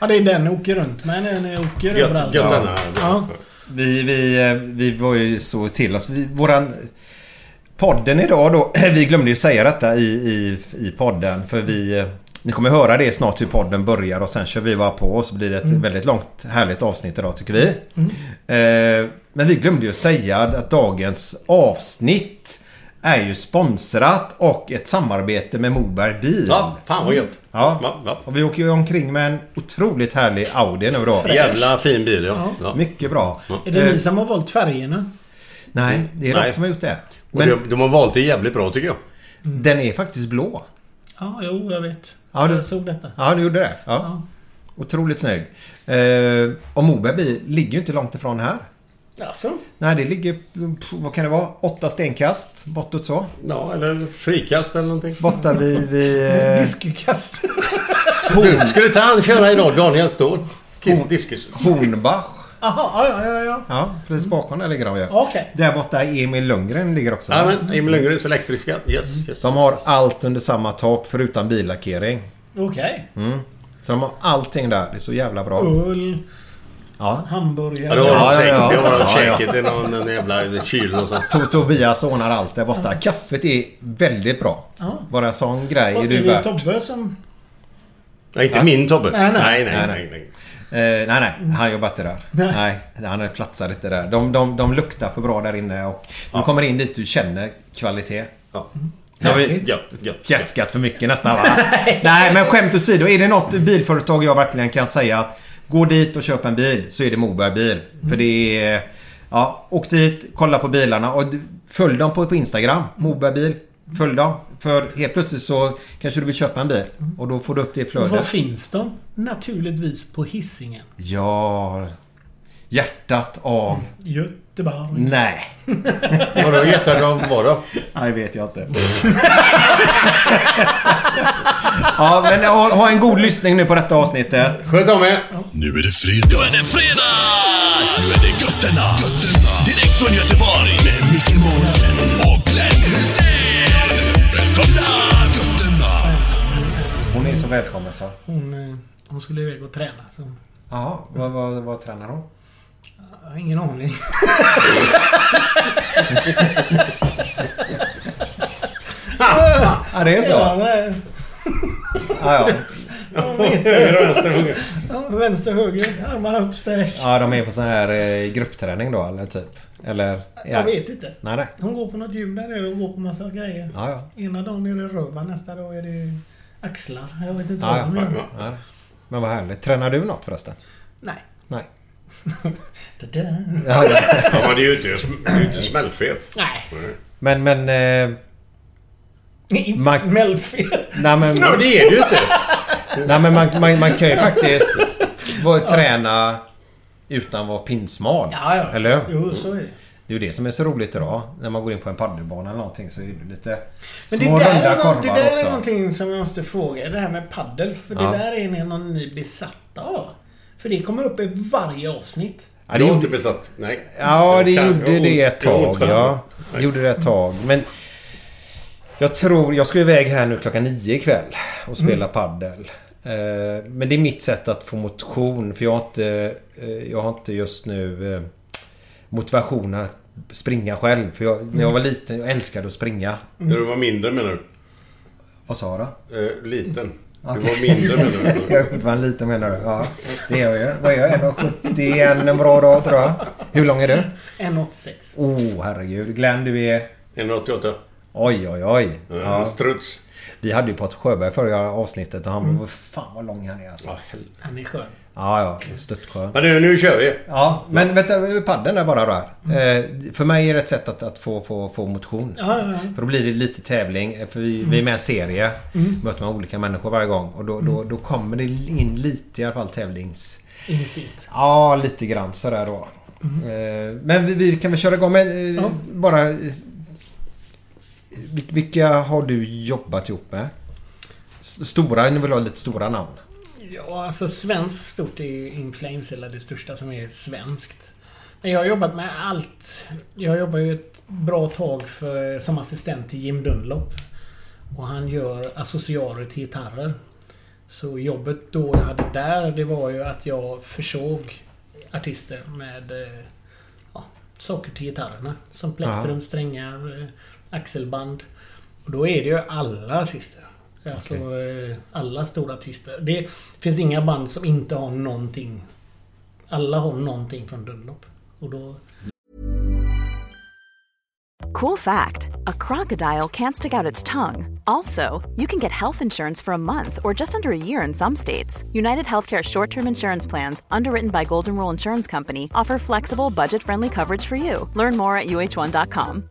Ja, det är den ni åker runt med när ni åker Gött, överallt. gött ja. Ja. Vi, vi, eh, vi var ju så till oss. Vi, våran podden idag då. Vi glömde ju säga detta i, i, i podden. För vi... eh, Ni kommer höra det snart hur podden börjar och sen kör vi bara på och så blir det ett väldigt långt härligt avsnitt idag tycker vi. Eh, men vi glömde ju säga att dagens avsnitt är ju sponsrat och ett samarbete med Moberg Bil. Ja, fan vad gött. Ja. Ja, ja. Och vi åker ju omkring med en otroligt härlig Audi nu då. Jävla fin bil ja. ja. Mycket bra. Är det Eh, ni som har valt färgerna? Nej, det är de som har gjort det. Men de, de har valt det jävligt bra tycker jag. den är faktiskt blå. Ja, jo, jag vet. Ja, du- Jag såg detta. Ja, du gjorde det? Ja. Ja. Otroligt snygg. Eh, och Moberg bil ligger ju inte långt ifrån här. Alltså? Nej, det ligger... Vad kan det vara? Åtta stenkast bortåt så. Ja, eller frikast eller någonting. Borta vid... vid eh, Diskukast. Du, skulle inte han köra idag, Daniel Ståhl? Diskus. Hornbach. Jaha, ja, ja, ja. Ja, precis bakom där ligger de ju. Okej. Där borta Emil Lundgren ligger också. Ja, men Emil Lundgrens elektriska. Yes, yes. De har allt under samma tak förutom billackering. Okej. Så de har allting där. Det är så jävla bra. Öl, Ja. hamburgare. Ja, det har de säkert. ja, ja. Det har de säkert i någon, någon jävla kyl någonstans. Tobias ordnar allt där borta. Kaffet är väldigt bra. Bara en sån grej Och är är du det värd. Tobbe som... Nej, inte min Tobbe. Nej, nej. nej, nej. Nej, nej. Eh, nej, nej. Han jobbar inte där. Nej. Nej. han platsar inte där. De, de, de luktar för bra där inne och du kommer in dit du känner kvalitet. Ja. Nu har vi fjäskat för mycket nästan va? Nej men skämt åsido. Är det något bilföretag jag verkligen kan säga att gå dit och köp en bil så är det Moberg bil. För det är... Ja, åk dit, kolla på bilarna och följ dem på, på Instagram. Moberg bil. Följ dem. För helt plötsligt så kanske du vill köpa en bil. Och då får du upp det i Var flödet. finns de? Naturligtvis på hissingen. Ja... Hjärtat av... Göteborg. Nej. Vadå hjärtat av vad då? Nej, vet jag inte. ja, men ha, ha en god lyssning nu på detta avsnittet. Sköt om er. Nu är det fredag. Nu är det fredag! Nu är det götterna. götterna. Direkt från Göteborg. Med Micke Månaden och Glenn Hysén. Välkomna! Götterna. Hon är så välkommen så. Hon, eh, hon skulle iväg och träna. Så Jaha, vad, vad, vad tränar hon? Jag har ingen aning. Ja, det är så? Ja, nej. Ja, ja. Höger och vänster, höger. Ja, Vänster, höger, armarna upp, sträck. ja, de är på sån här eh, gruppträning då, eller typ? Eller? Ja. Jag vet inte. Nej, nej. Hon går på något gym där nere och går på massa grejer. Ja, ja. Ena dagen är det röva, nästa dag är det axlar. Jag vet inte Ja, vad de ja. gör. ja. Men vad härligt. Tränar du något förresten? Nej. Nej. Ja, ja. Ja, men det är ju inte, det är inte smällfet. Nej. Men, men... Eh, Inte Man- smällfet. nej, men, men det är det ju inte. nej, men man, man, man kan ju faktiskt vara, träna utan att vara pinsmal. Ja, ja. Eller hur? Jo, så är det. Det är ju det som är så roligt idag. När man går in på en paddelbana eller någonting så är det lite Men det små där, runda är, nå- det korvar där är också. någonting som jag måste fråga. Det här med paddel. För Ja. det där är ni någon ni besatta av. För det kommer upp i varje avsnitt. Ja, det Jag är gjorde, inte besatt. Nej. ja, det gjorde det ett tag. Ja, det. gjorde det ett tag. Men jag tror... Jag ska iväg här nu klockan nio ikväll och spela paddel. Eh, Men det är mitt sätt att få motion. För jag har inte, eh, jag har inte just nu eh, motivationen att springa själv. För jag, när jag var liten, jag älskade att springa. När du var mindre menar du? Vad sa du? Eh, liten. Du Okej. var mindre menar du? Jag vad en liten menar du? Ja, det är jag ju. Vad är jag? 1,71 en bra dag tror jag. Hur lång är du? 1,86. Oh, herregud. Glenn, du är... 1,88. Oj, oj, oj. Ja. Ja. Struts. Vi hade ju Patrik Sjöberg förra avsnittet och han var... Fan vad lång han är alltså. Ja. Han är skön. Ja, ja. Störtskön. Men nu, nu kör vi. Ja, men vänta. Padden är bara där. Eh, för mig är det ett sätt att, att få, få, få motion. Ja, ja, ja. För då blir det lite tävling. eh, För vi, vi är med i en serie. Möter man olika människor varje gång. Och då, då, då kommer det in lite i alla fall tävlings... Instinkt. Ja, lite grann sådär då. Eh, Men vi, vi kan väl köra igång med Ja. bara... vil- Vilka har du jobbat ihop med? Stora, nu vill jag ha lite stora namn. Ja, alltså svenskt stort är ju In Flames, eller det största som är svenskt. Men jag har jobbat med allt. Jag jobbar ju ett bra tag för, som assistent till Jim Dunlop. Och han gör accessoarer till gitarrer. Så jobbet då jag hade där, det var ju att jag försåg artister med eh, ja, saker till gitarrerna. Som plektrum, strängar, eh, axelband. Och då är det ju alla artister. Alltså eh, alla stora artister. Det finns inga band som inte har någonting. Alla har någonting från Dunlop. Och då... Cool fact a crocodile can't stick out its tongue. Also, you can get health insurance for a month or just under a year in some states. United Healthcare short term insurance plans, underwritten by Golden Rule Insurance Company, offer flexible, budget friendly coverage for you. Learn more at uh1.com.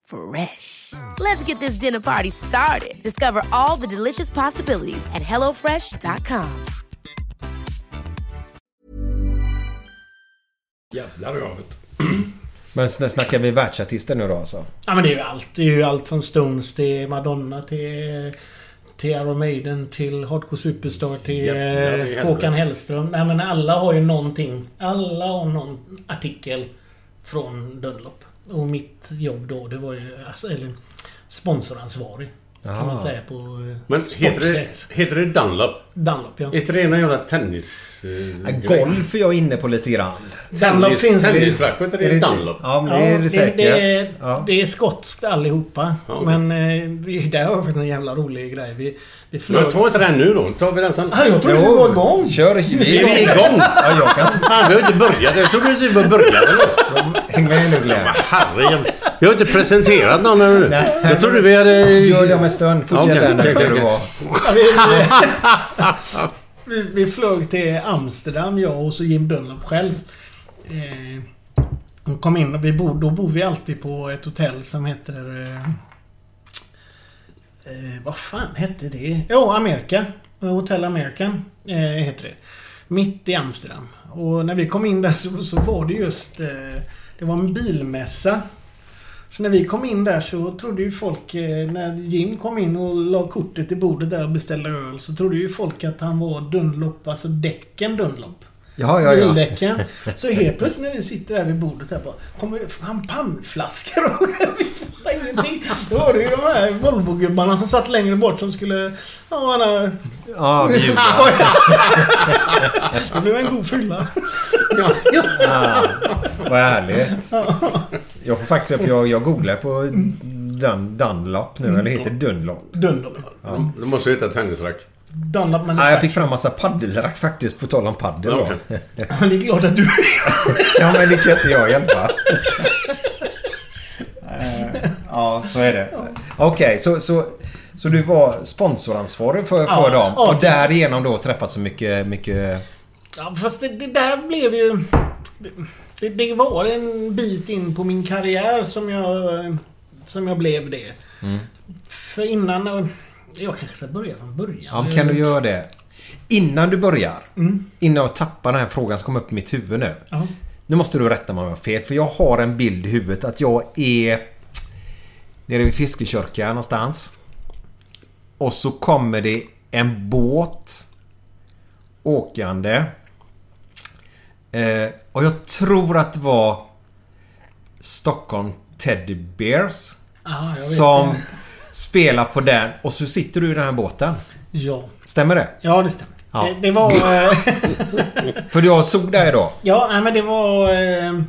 Fresh. Let's get this dinner party started. Discover all the delicious possibilities at hellofresh.com. Jävlar jag vet. Men när snackar vi världsartister nu då alltså? Ja men det är ju allt. Det är ju allt från Stones till Madonna till... Till Iron Maiden till Hardcore Superstar till Jävlar i eh. Håkan Hellström. Nej men alla har ju någonting. Alla har någon artikel från Dunlop. Och mitt jobb då det var ju... Alltså, eller sponsoransvarig. Kan man säga på eh, Men heter det, heter det Dunlop? Dunlop ja. Är inte det någon jävla tennis... Eh, Ja, golf är jag inne på lite grann. Dunlop Tennis, finns- tennisracket, är det, inte- Dunlop? Ja, men det är det säkert. Det, är, ja. det är skotskt allihopa. Ja. Men eh, vi, där har vi faktiskt en jävla rolig grej. Vi, vi flög... Men ta inte den nu då. tar vi den sen. Ah, jag trodde vi var igång. Kör! Är vi igång? Ja, jag kan... Fan, vi har inte börjat. Jag trodde att vi var började. Häng med nu Glenn. Men herregud. Vi har inte presenterat någon ännu. Nej. Jag trodde vi hade... Gör det om en stund. Fortsätt. Ja, vi, flög till Amsterdam, jag och så Jim Dunlop själv. Eh, kom in och vi bor, då bor vi alltid på ett hotell som heter... Eh, eh, vad fan hette det? Jo, Amerika. Hotell American eh, heter det. Mitt i Amsterdam. Och när vi kom in där så, så var det just... Eh, det var en bilmässa. Så när vi kom in där så trodde ju folk, eh, när Jim kom in och la kortet i bordet där och beställde öl, så trodde ju folk att han var Dunlop, alltså däcken Dunlop. Ja, ja, ja. bildäcken. Så helt plötsligt när vi sitter där vid bordet här bara kommer det pannflaskor och vi får ingenting. Då var det ju de här Volvo-gubbarna som satt längre bort som skulle... Ja, han. Ja, bjuda. Det blev en god fylla. Ja, ja. Ja, vad härligt. Jag får faktiskt upp, jag, jag googlar på Dun, Dunlop nu, eller heter Dunlop. Dunlop. Du måste heta tennisrack. Dunlop Ja, jag Manufacturing. fick fram massa paddelrack faktiskt, på tal om paddel Ja, det är klart att du... Ja, men det kan inte jag hjälpa. Ja, så är det. Okej, så, så, så du var sponsoransvarig för, för Ja, dem ja, och därigenom då träffat så mycket, mycket... Ja, fast det, det där blev ju... Det, det var en bit in på min karriär som jag... Som jag blev det. För innan... Jag kanske ska börja från början. Ja, men kan du göra det? Innan du börjar, Mm. innan jag tappar den här frågan som kom upp i mitt huvud nu. Ja. Nu måste du rätta mig om jag har fel, för jag har en bild i huvudet att jag är nere vid Fiskekörka någonstans. Och så kommer det en båt åkande. Eh, och jag tror att det var Stockholm Teddy Bears vet som det. spelar på den och så sitter du i den här båten. Ja. Stämmer det? Ja, det stämmer. Ja. Det, det var... eh, För jag såg dig då. ja, nej, men det var... eh,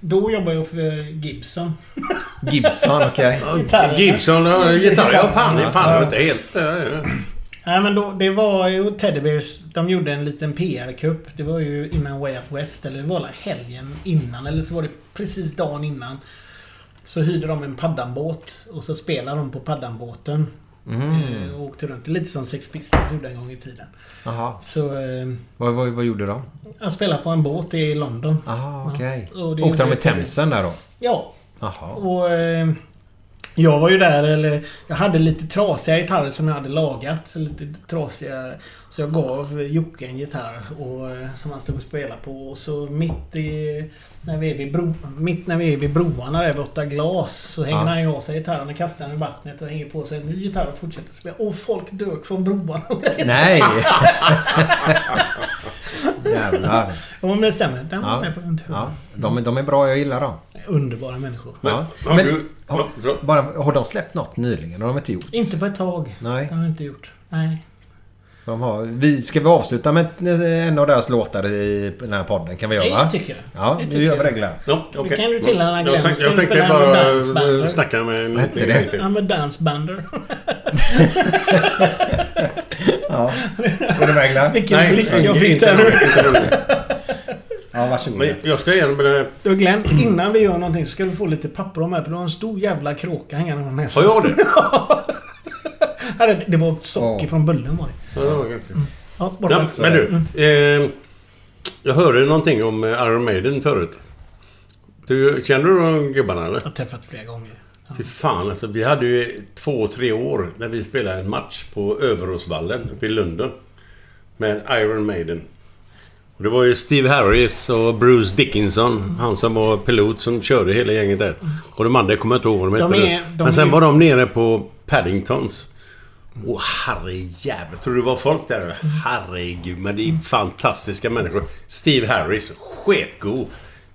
Då jobbade jag för Gibson. Gibson, okej. Gitarrer. Gibson gitarr. Ja, fan. Fan inte helt... eh, Nej men då, det var ju Teddy Bears. De gjorde en liten PR-kupp. Det var ju innan Way Up West. Eller det var helgen innan. Eller så var det precis dagen innan. Så hyrde de en paddanbåt. Och så spelade de på paddanbåten. Eh, och åkte runt. Lite som Sex Pistols gjorde en gång i tiden. Jaha. Så eh, Vad, vad, vad gjorde de? jag spelade på en båt i London. Jaha, okej. Ja, Åkte de i Themsen där då? Ja. Jaha. Och eh, jag var ju där, eller jag hade lite trasiga gitarrer som jag hade lagat. Lite trasiga. Så jag gav Jocke en gitarr och, eh, som han stod och spelade på. Och så mitt i... När vi är vid, bro, mitt när vi är vid broarna där vid åtta glas så hänger Ja. han ju av sig gitarren och kastar den i vattnet och hänger på sig en ny gitarr och fortsätter spela. Och folk dök från broarna. Nej! Jävlar. Men det stämmer. Den Ja. på. Ja, de, de är bra, jag gillar dem. Underbara människor. Ja. Har Men, du... har, Ja, bara, har de släppt något nyligen? Har de inte gjort? Inte på ett tag. Nej. Det har jag inte gjort. Nej. De har, vi, ska vi avsluta med en av deras låtar i den här podden? Kan vi göra? Det tycker jag. Ja, Det nu gör vi jag. det Glenn. Ja, Då okej. kan du Jag Glenn. tänkte- Ska Jag du tänkte bara eh, snacka med en liten det? grej till. Ja, med Dansbander. Ja. Är du med Glenn? Vilken blick jag fick inte där någon- nu. inte någon. Ja, varsågod. Men jag ska igenom med det. Du Glenn, innan vi gör någonting så ska du få lite papper om här för du har en stor jävla kråka hängande om näsan. Har jag det? Ja, det? Var socker Ja. från bullen var det. Ja, okej. Ja, borta. Ja, men du. Eh, jag hörde någonting om eh, Iron Maiden förut. Du, känner du de gubbarna eller? Jag har träffat flera gånger. Ja. Fy fan alltså. Vi hade ju två, tre år när vi spelade en match på Överåsvallen uppe i London. Med Iron Maiden. Det var ju Steve Harris och Bruce Dickinson. Han som var pilot som körde hela gänget där. Och de andra kommer jag inte ihåg vad de De hette. nu. Men sen var de nere på Paddingtons. Åh herrejävlar. Tror du det var folk där eller? Herregud. Men det är fantastiska människor. Steve Harris. Sketgod.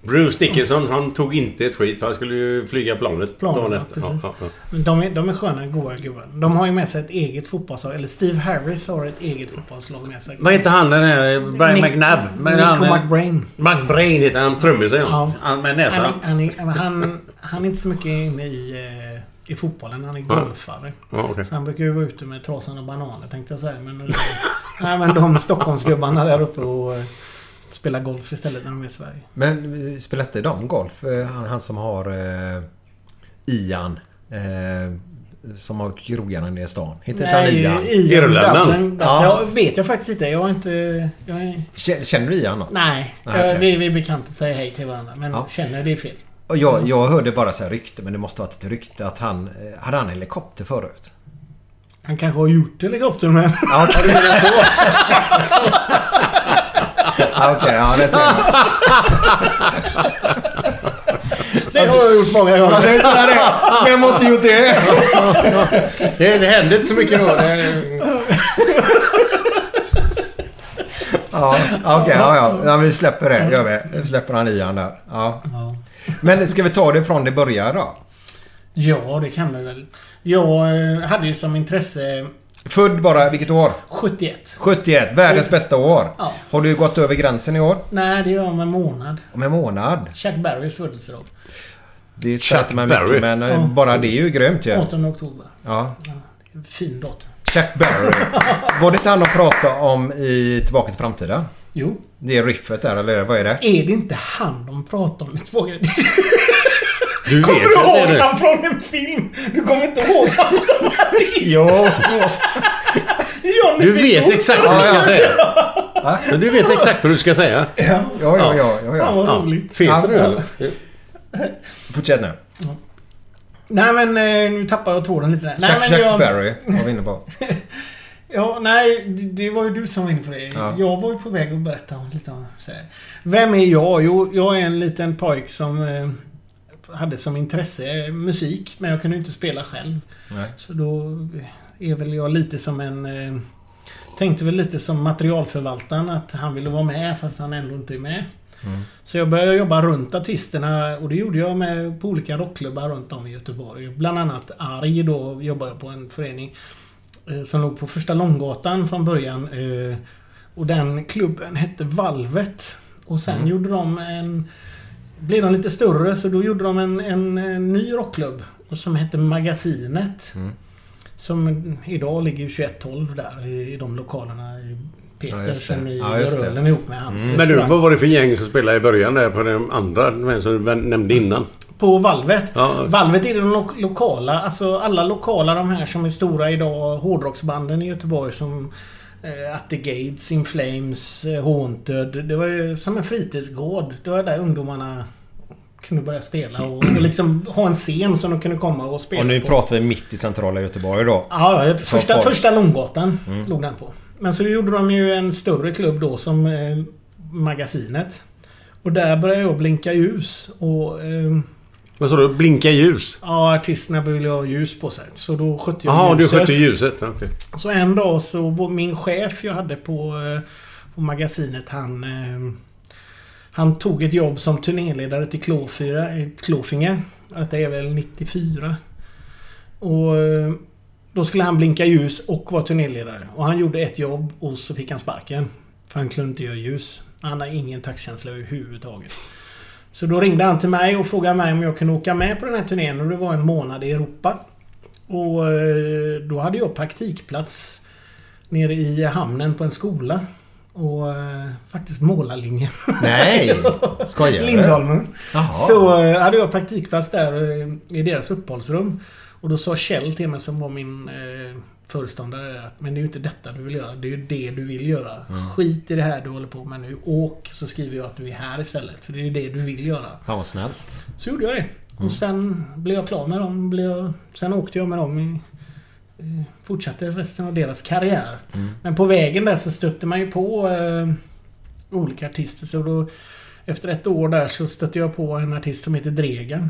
Bruce Dickinson, han tog inte ett skit för han skulle ju flyga planet Planet, dagen efter. precis. Ja, ja, De är, de är sköna, goa gubbar. De har ju med sig ett eget fotbollslag. Eller Steve Harris har ett eget fotbollslag med sig. Vad heter han den här? Brian Nick- McNabb? Men Nico han, McBrain. McBrain heter han. Trummisen ja. Han med Han, näsan. är- han, är- han, han är inte så mycket inne i, eh, i fotbollen. Han är golfare. Ja, okej. Så han brukar ju vara ute med trasan och bananer tänkte jag säga. Men, nej, men de Stockholmsgubbarna där uppe och spelar golf istället när de är i Sverige. Men eh, spelar inte de golf? Eh, Han, han som har eh, Ian. Eh, som har krogarna nere i stan. Heter inte han Ian? i Irländan. Dublin. Ja. Ja. vet jag faktiskt inte. Jag har inte... Jag är, Känner- du Ian något? nej. Nej, jag, vi, vi är bekanta säger hej till varandra. Men Ja. känner det är fel. Och jag, jag hörde bara så här rykte, men det måste varit ett rykte att han... eh, Hade han helikopter förut? Han kanske har gjort helikoptern med. Ja, okej. Ja, Okej, ja det ser. Det har jag gjort många gånger. tänkte säga det. Vem har inte gjort det? Det, det hände inte så mycket då. Det, Ja, okej. ja, ja. ja, vi släpper det. Gör vi. Vi släpper han i han där. Ja. Men ska vi ta det från det börjar då? Ja, det kan vi väl. Jag eh, hade ju som intresse Född bara, vilket år? 71. 71. Världens bästa år. Ja. Har du gått över gränsen i år? Nej, det gör jag om en månad. Om en månad? Chuck Berrys födelsedag. Det Chuck sätter man Berry. mycket, men eh, Ja. bara det är ju grymt ju. 18 oktober. Ja. Fin datum. Chuck Berry. Var det inte han att prata om i Tillbaka till framtiden? Jo. Det är riffet där, eller vad är det? Är det inte han de pratar om i två Du vet Kommer att du ihåg det. han från en film? Du kommer inte ihåg han som artist? Jo. Johnny Du vet exakt vad du ska säga. Men du vet exakt vad du ska säga. Ja, ja, ja. ja, ja, Fan ja. vad Ja. roligt. Finns det nu Ja. eller? Fortsätt nu. Nej men eh, nu tappar jag tråden lite där. Nej, Chuck, men Chuck jag, Berry var vi inne på. Ja, nej, det, var ju du som var inne på det. Ja. Jag var ju på väg att berätta om lite om. Vem är jag? Jo, jag är en liten pojk som eh, hade som intresse musik, men jag kunde inte spela själv. Nej. Så då är väl jag lite som en... Eh, tänkte väl lite som materialförvaltaren att han ville vara med fast han ändå inte är med. Så jag började jobba runt artisterna och det gjorde jag med på olika rockklubbar runt om i Göteborg. Bland annat Arg då jobbade jag på en förening eh, som låg på första Långgatan från början. eh, Och den klubben hette Valvet. Och sen gjorde de en... Blev de lite större så då gjorde de en, en, en ny rockklubb. Som hette Magasinet. Som idag ligger ju 2112 där i, i de lokalerna. i Ja, Peter det. som ni Ja, ihop med hans Men du, vad var det för gäng som spelade i början där på den andra som du nämnde innan? På Valvet. Ja. Valvet är de lo- lokala, alltså alla lokala de här som är stora idag. Hårdrocksbanden i Göteborg som At the Gates, In Flames, eh, Haunted. Det var ju som en fritidsgård. Det var där ungdomarna kunde börja spela och, och liksom ha en scen som de kunde komma och spela Och nu på. pratar vi mitt i centrala Göteborg då. Ja, första, folk. första Långgatan låg den på. Men så gjorde de ju en större klubb då som eh, Magasinet. Och där började jag blinka ljus. Och eh, Vad sa du? Blinka ljus? ja, artisterna ville ha ljus på sig. Så då skötte jag Jaha, du ljuset. skötte ljuset. Okej. Så en dag så var min chef jag hade på, eh, på magasinet han... eh, Han tog ett jobb som turnéledare till Klåfyra, Klåfinge. Detta är väl 94. Och eh, då skulle han blinka ljus och vara turnéledare. Och han gjorde ett jobb och så fick han sparken. För han kunde inte göra ljus. Han har ingen taktkänsla överhuvudtaget. Så då ringde han till mig och frågade mig om jag kunde åka med på den här turnén och det var en månad i Europa. Och eh, då hade jag praktikplats nere i hamnen på en skola. Och eh, faktiskt målarlinjen. Nej! Skojar du? Lindholmen. Jaha. Så eh, hade jag praktikplats där i deras uppehållsrum. Och då sa Kjell till mig som var min föreståndare att Men det är ju inte detta du vill göra. Det är ju det du vill göra. Skit i det här du håller på med nu. Åk så skriver jag att du är här istället. För det är det du vill göra. Fan vad snällt. Så gjorde jag det. Och sen blev jag klar med dem. Blev jag, sen åkte jag med dem i... Fortsatte resten av deras karriär. Men på vägen där så stötte man ju på eh, olika artister. Så då, efter ett år där så stötte jag på en artist som heter Dregen.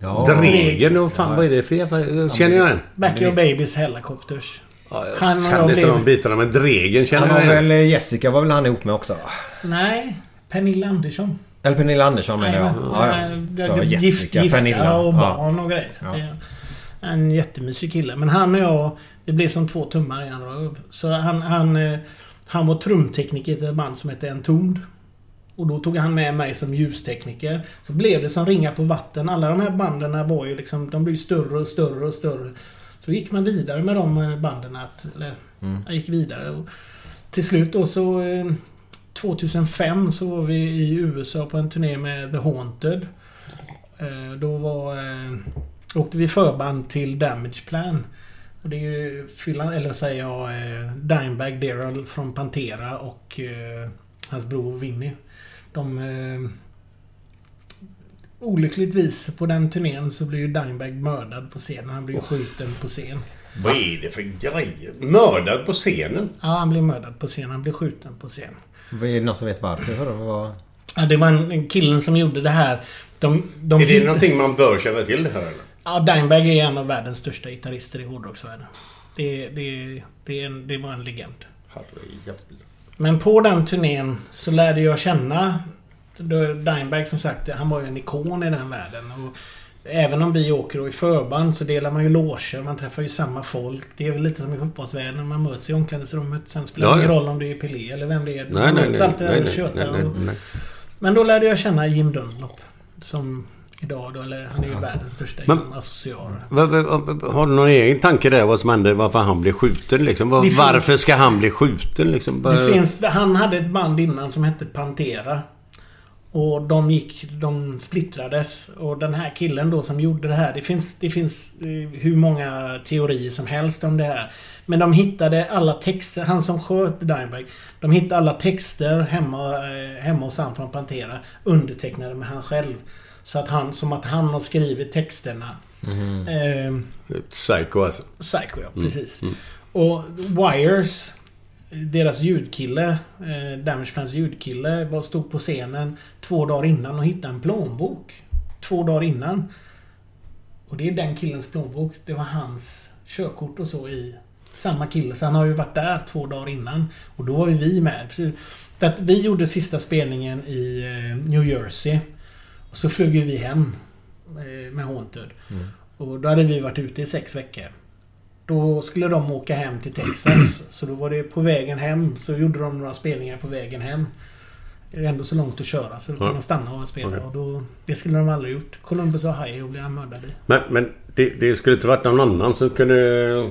Ja. Dregen, vad fan vad är det för jävla... Känner jag en? Backyard Babies Helicopters. Ja, jag Han och kan inte blev- de bitarna, men Dregen känner Han jag väl Jessica var väl han ihop med också? Nej, Pernilla Andersson. Eller Pernilla Andersson menar jag. Ja, men- ja. Så det- Jessica, gifta Pernilla. och Ja. barn och grejer. Så Ja. en jättemysig kille. Men han och jag, det blev som två tummar i en röv. Så han, han, eh, han var trumtekniker i ett band som hette Entombed. Och då tog han med mig som ljustekniker. Så blev det som ringa på vatten. Alla de här banden var ju liksom, de blev större och större och större. Så gick man vidare med de eh, banden. Att, eller, Jag gick vidare. Och till slut då så... eh, 2005 så var vi i USA på en turné med The Haunted. Eh, Då var... eh, Åkte vi förband till Damage Plan. Och det är ju Phil, eller säger jag, eh, Dimebag Daryl från Pantera och eh, hans bror Vinny. De... Eh, olyckligtvis på den turnén så blev ju Dimebag mördad på scenen. Han blev ju skjuten på scen. Vad är det för grejer? Mördad på scenen? Ja, han blev mördad på scen. Han blev skjuten på scen. Är det någon som vet varför? För de var... Ja, det var en, en killen som gjorde det här. De, de Är det någonting man bör känna till det här eller? Ja, Dimebag är en av världens största gitarrister i hårdrocksvärlden. Det, det, det, är en, det var en legend. Herrejävlar. Men på den turnén så lärde jag känna då Dimebag som sagt, han var ju en ikon i den världen. Och även om vi åker och i förband så delar man ju loger, man träffar ju samma folk. Det är väl lite som i fotbollsvärlden, man möts i omklädningsrummet. Sen spelar det Ja, ingen ja. roll om det är Pelé eller vem det är. Nej, man nej, möts nej. alltid nej, där och nej, tjötar. Men då lärde jag känna Jim Dunlop. Som idag då, eller han är ju världens största Men- va- Har du någon egen tanke där vad som hände? Varför han blev skjuten liksom? Var, finns- varför ska han bli skjuten liksom? Det finns, han hade ett band innan som hette Pantera. Och de gick, de splittrades. Och den här killen då som gjorde det här. Det finns, det finns eh, hur många teorier som helst om det här. Men de hittade alla texter. Han som sköt Dimebag. De hittade alla texter hemma, eh, hemma hos han från Pantera. Undertecknade med han själv. Så att han, som att han har skrivit texterna. Eh, Psycho alltså. Psycho, ja. Precis. Och Wires, deras ljudkille, eh, Damageplans ljudkille, var stod på scenen två dagar innan och hittade en plånbok. Två dagar innan. Och det är den killens plånbok. Det var hans körkort och så i samma kille. Så han har ju varit där två dagar innan. Och då var ju vi med. Så att vi gjorde sista spelningen i eh, New Jersey. Så flög vi hem eh, med Haunted. Och då hade vi varit ute i sex veckor. Då skulle de åka hem till Texas. Så då var det på vägen hem så gjorde de några spelningar på vägen hem. Det är ändå så långt att köra så då kan Ja. man stanna och spela. Okej. Och då, det skulle de aldrig gjort. Columbus Ohio blev han mördad i. Men, men det, det skulle inte varit någon annan som kunde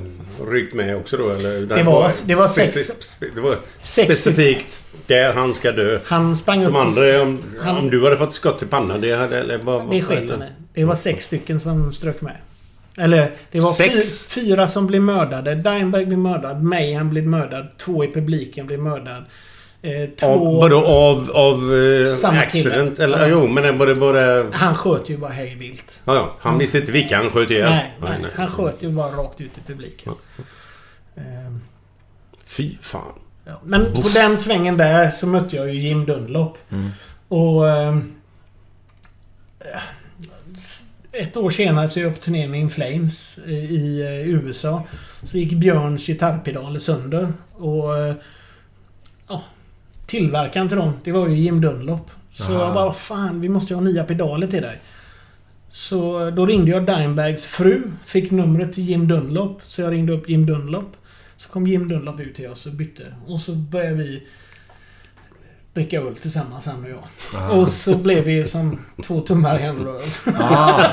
ryckt med också då? Eller? Det var- det var sex- Det var Sex specifikt där han ska dö. Han sprang upp De andra, om, han- om du hade fått skott i pannan, det hade... Eller, vad, Det sket han. Det var sex stycken som strök med. Eller det var Sex? fy, fyra som blev mördade. Dimebag blev mördad. Mayhem blev mördad. Två i publiken blev mördad. Eh, två... Av, vadå av, av eh, Samma accident? kille. Eller, Ja. Jo, men var det bara... Han sköt ju bara hej vilt. Ja, ja. Han visste inte vilka han sköt ihjäl. Nej, nej, Han sköt ju bara rakt ut i publiken. Ehm, Fy fan. ja. Men på den svängen där så mötte jag ju Jim Dunlop. Och... ehm, s- ett år senare så är jag på turné med In Flames i, i eh, USA. Så gick Björns gitarrpedaler sönder. Och... tillverkaren till dem, det var ju Jim Dunlop. Så jag bara, fan vi måste ju ha nya pedaler till dig. Så då ringde jag Dimebags fru. Fick numret till Jim Dunlop. Så jag ringde upp Jim Dunlop. Så kom Jim Dunlop ut till oss och bytte. Och så började vi dricka öl tillsammans han och jag. Och så blev vi som två tummar i en rör. Ah,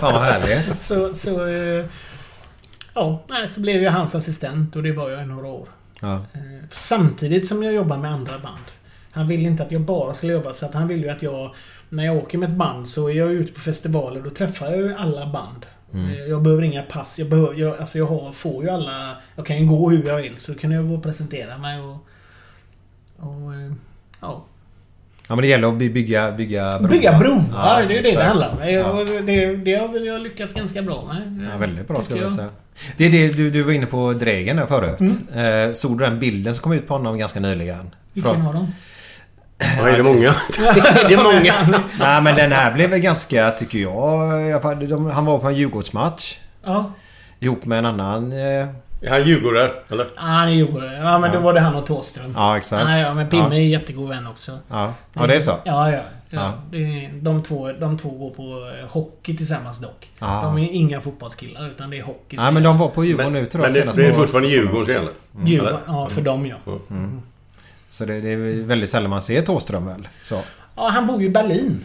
fan vad härligt. Så, så... eh, Ja, så blev jag hans assistent och det var jag i några år. Ja. Eh, Samtidigt som jag jobbar med andra band. Han ville inte att jag bara skulle jobba så att han ville ju att jag... När jag åker med ett band så är jag ute på festivaler då träffar jag ju alla band. Eh, Jag behöver inga pass. Jag, behöver, jag, alltså jag har, får ju alla... Jag kan ju gå hur jag vill så kan jag gå och presentera mig och... Och... eh, Ja. Ja men det gäller att by- bygga, bygga broar. Bygga broar, Ja, det är det det handlar om. Ja. Det, det har väl jag lyckats ganska bra med. Ja, väldigt bra skulle jag säga. Det är det du, du var inne på Dregen där förut. Mm. Eh, såg du den bilden som kom ut på honom ganska nyligen? Vilken av dem? Ja, är det många? är det många? Nej men den här blev väl ganska, tycker jag. Han var på en Djurgårdsmatch. Ja. Ihop med en annan... Är han djurgårdare? Eller? Ja, han gjorde det. Ja, men då var det han och Thåström. ja exakt. Ja, ja, men Pimme Ja. är jättegod vän också. Ja. ja det är så. Ja, ja. ja. Ja. Är, de, två, de två går på eh, hockey tillsammans dock. Ja. De är inga fotbollskillar utan det är hockey. Nej men de var på Djurgården nu tror jag Men det, det är fortfarande Djurgården som gäller? Djurgården, Eller? ja, för dem ja. Så det, det är väldigt sällan man ser Thåström väl? Så. Ja, han bor ju i Berlin.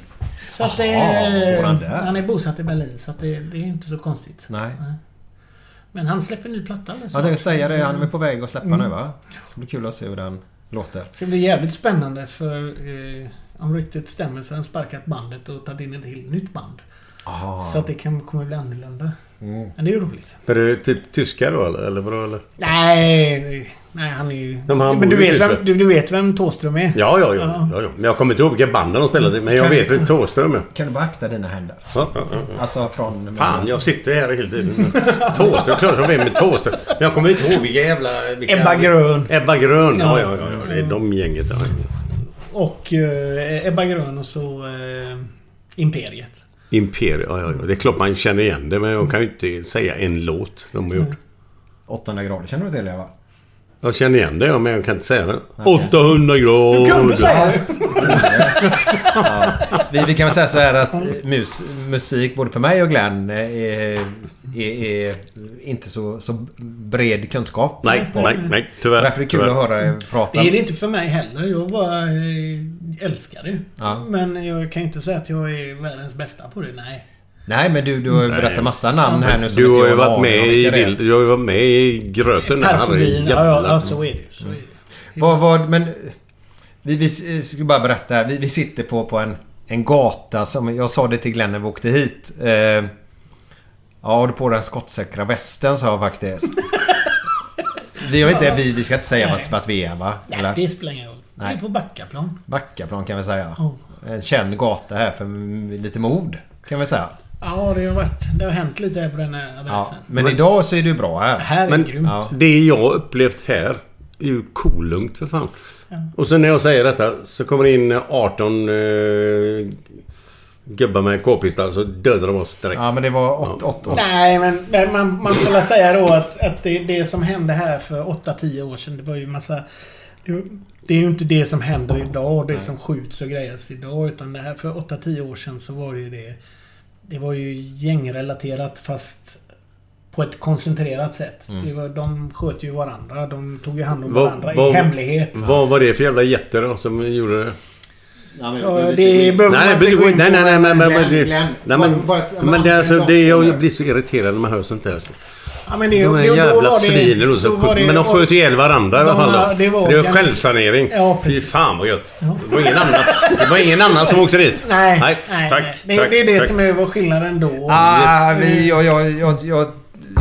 Så att det han? Han är bosatt i Berlin så att det, det är inte så konstigt. Nej. Men han släpper ny platta. eller så. Jag tänkte säga det. Han är på väg att släppa Mm. nu va? Så det blir kul att se hur den låter. Så det blir jävligt spännande för eh, om ryktet stämmer så har han sparkat bandet och tagit in ett helt nytt band. Ah. Så att det kan, kommer bli annorlunda. Mm. Men det är ju roligt. Är det typ tyska då eller? Eller vadå eller? Nej, nej han är ju... men du i vet, vem, du, du vet vem Thåström är? Ja, ja, ja. Ja. ja, ja. Men jag kommer inte ihåg vilka band de spelade i. Men jag Kan- vet vem Thåström är. Kan du bara akta dina händer? Ja, ja, ja. Alltså från... Fan, jag sitter här hela tiden. Thåström, klart jag vet med Thåström. Men jag kommer inte ihåg vilka jävla... Vilka, Ebba Grön. Ebba Grön, ja, Ja. ja, ja. Det är de gänget. Ja. Och eh, Ebba Grön och så eh, Imperiet. Imperium, ja, ja, ja. Det är klart man känner igen det. Men jag kan ju inte säga en låt de har gjort. Åttonde grader känner du till det va? Jag känner igen det, men jag kan inte säga det. 800 grader. Du kunde säga det. Vi, vi kan väl säga så här att mus, musik både för mig och Glenn eh, är, är, är inte så, så bred kunskap. Nej, på. nej, nej. Så Tyvärr. därför är det kul tyvärr. att höra er prata. Det är det inte för mig heller. Jag bara eh, älskar det. Ja. Men jag kan ju inte säga att jag är världens bästa på det. Nej. Nej men du, du har ju Nej. berättat massa namn här nu som Du inte har ju varit med i bild, Du har ju varit med i gröten. Här, Fordin. Ja, ja, så är det. Så är det. Vad, vad, men... Vi, vi ska bara berätta. Vi, vi sitter på, på en, en gata som... Jag sa det till Glenn när vi åkte hit. Eh, ja, har du på den skottsäkra västen sa jag faktiskt. Vi, har inte, vi, vi ska inte säga vart, vart vi är va? Nej, Eller? det spelar ingen roll. Vi Nej. är på Backaplan. Backaplan kan vi säga. Ja. En känd gata här för lite mod. Kan vi säga. Ja, det har varit... Det har hänt lite på den här adressen. Ja. Men, idag så är du bra Det här. här är Men- grymt. Ja. Det jag upplevt här är ju kolugnt för fan. Och sen när jag säger detta så kommer det in 18 eh, gubbar med k-pistar så dödar de oss direkt. Ja men det var 8 åt, åt, Nej, men men man, man får väl säga då att, att det, det som hände här för 8-10 år sedan, det var ju massa... Det, det är ju inte det som händer idag, det som skjuts och grejas idag. Utan det här för 8-10 år sedan så var det ju det... Det var ju gängrelaterat fast på ett koncentrerat sätt. Det var, de sköt ju varandra. De tog ju hand om Vad- varandra vad- i hemlighet. Vad var det för jävla jätter då som gjorde det? Ja, det behöver Nej, man inte nej, gå in nej, på. nej, nej, men, men, men, nej, men, men det, är alltså, det, jag blir så irriterad när man hör sånt där. Ja, men var skjut, det- Men de sköt ihjäl varandra i alla De fall då. det var det var självsanering. Ja, Fy fan vad gött. Det var ingen annan, det var ingen annan som åkte dit. Nej, nej, nej, tack. nej. Det, tack, det är det tack. som är vår skillnaden då. Ah, Yes. vi, jag, jag, jag, jag,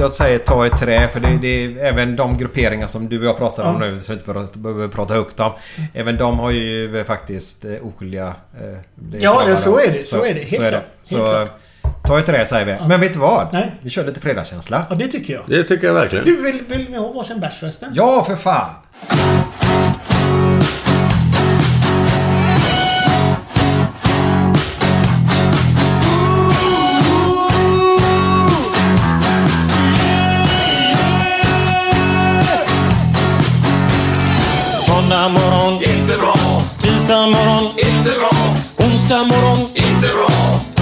jag säger ta i trä för det, det är även de grupperingar som du och jag pratar om Ja. nu som vi inte behöver- prata högt om. Även de har ju faktiskt eh, oskyldiga... Eh, det Ja, det- så de. är det, så är det. Helt Så är det. klart. Så Helt klart. Ta i trä säger vi. Men vet du vad? Nej. Vi kör lite fredagskänsla. Ja, det tycker jag. Det tycker jag verkligen. Du, vill, vill ni ha varsin bärs förresten? Ja, för fan! Måndag morgon, Inte bra, tisdag morgon, inte bra, onsdag morgon, inte bra,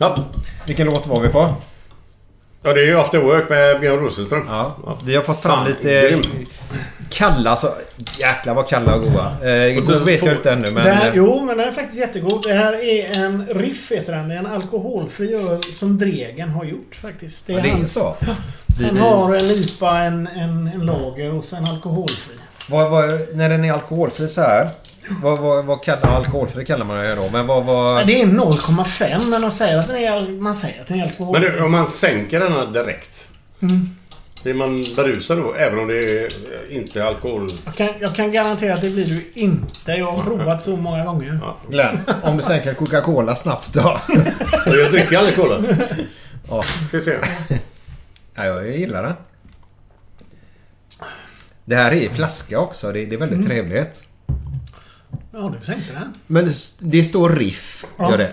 Ja. vilken låt var vi på? ja, det är ju After Work med Björn Rosenström. Ja, vi har fått fram Fan, lite grym. kalla alltså. Jäklar vad kalla och goda. Eh, Och så god vet får- jag inte ännu men... det här, eh, jo, men den är faktiskt jättegod. Det här är en Riff heter den. Det är en alkoholfri öl som Dregen har gjort faktiskt. ja, det är så. Han har en IPA, en, en, en lager och så en alkoholfri. vad, vad, när den är alkoholfri så här. Vad, vad, vad kallar alkoholfri kallar man det då? Men vad... vad Det är 0,5 men de säger att den är, man säger att den är Men alkoholfri. du, om man sänker denna direkt. Blir man berusad då? Även om det är inte alkohol? Jag kan, jag kan garantera att det blir du inte. Jag har provat så många gånger. Ja. Glenn, om du sänker Coca-Cola snabbt då? Och jag dricker aldrig cola. Ja. Ska vi se. ja, jag gillar den. Det här är i flaska också. Det, det är väldigt Mm. trevligt. Ja, du sänkte den. Men det, står Riff. Ja. Gör det.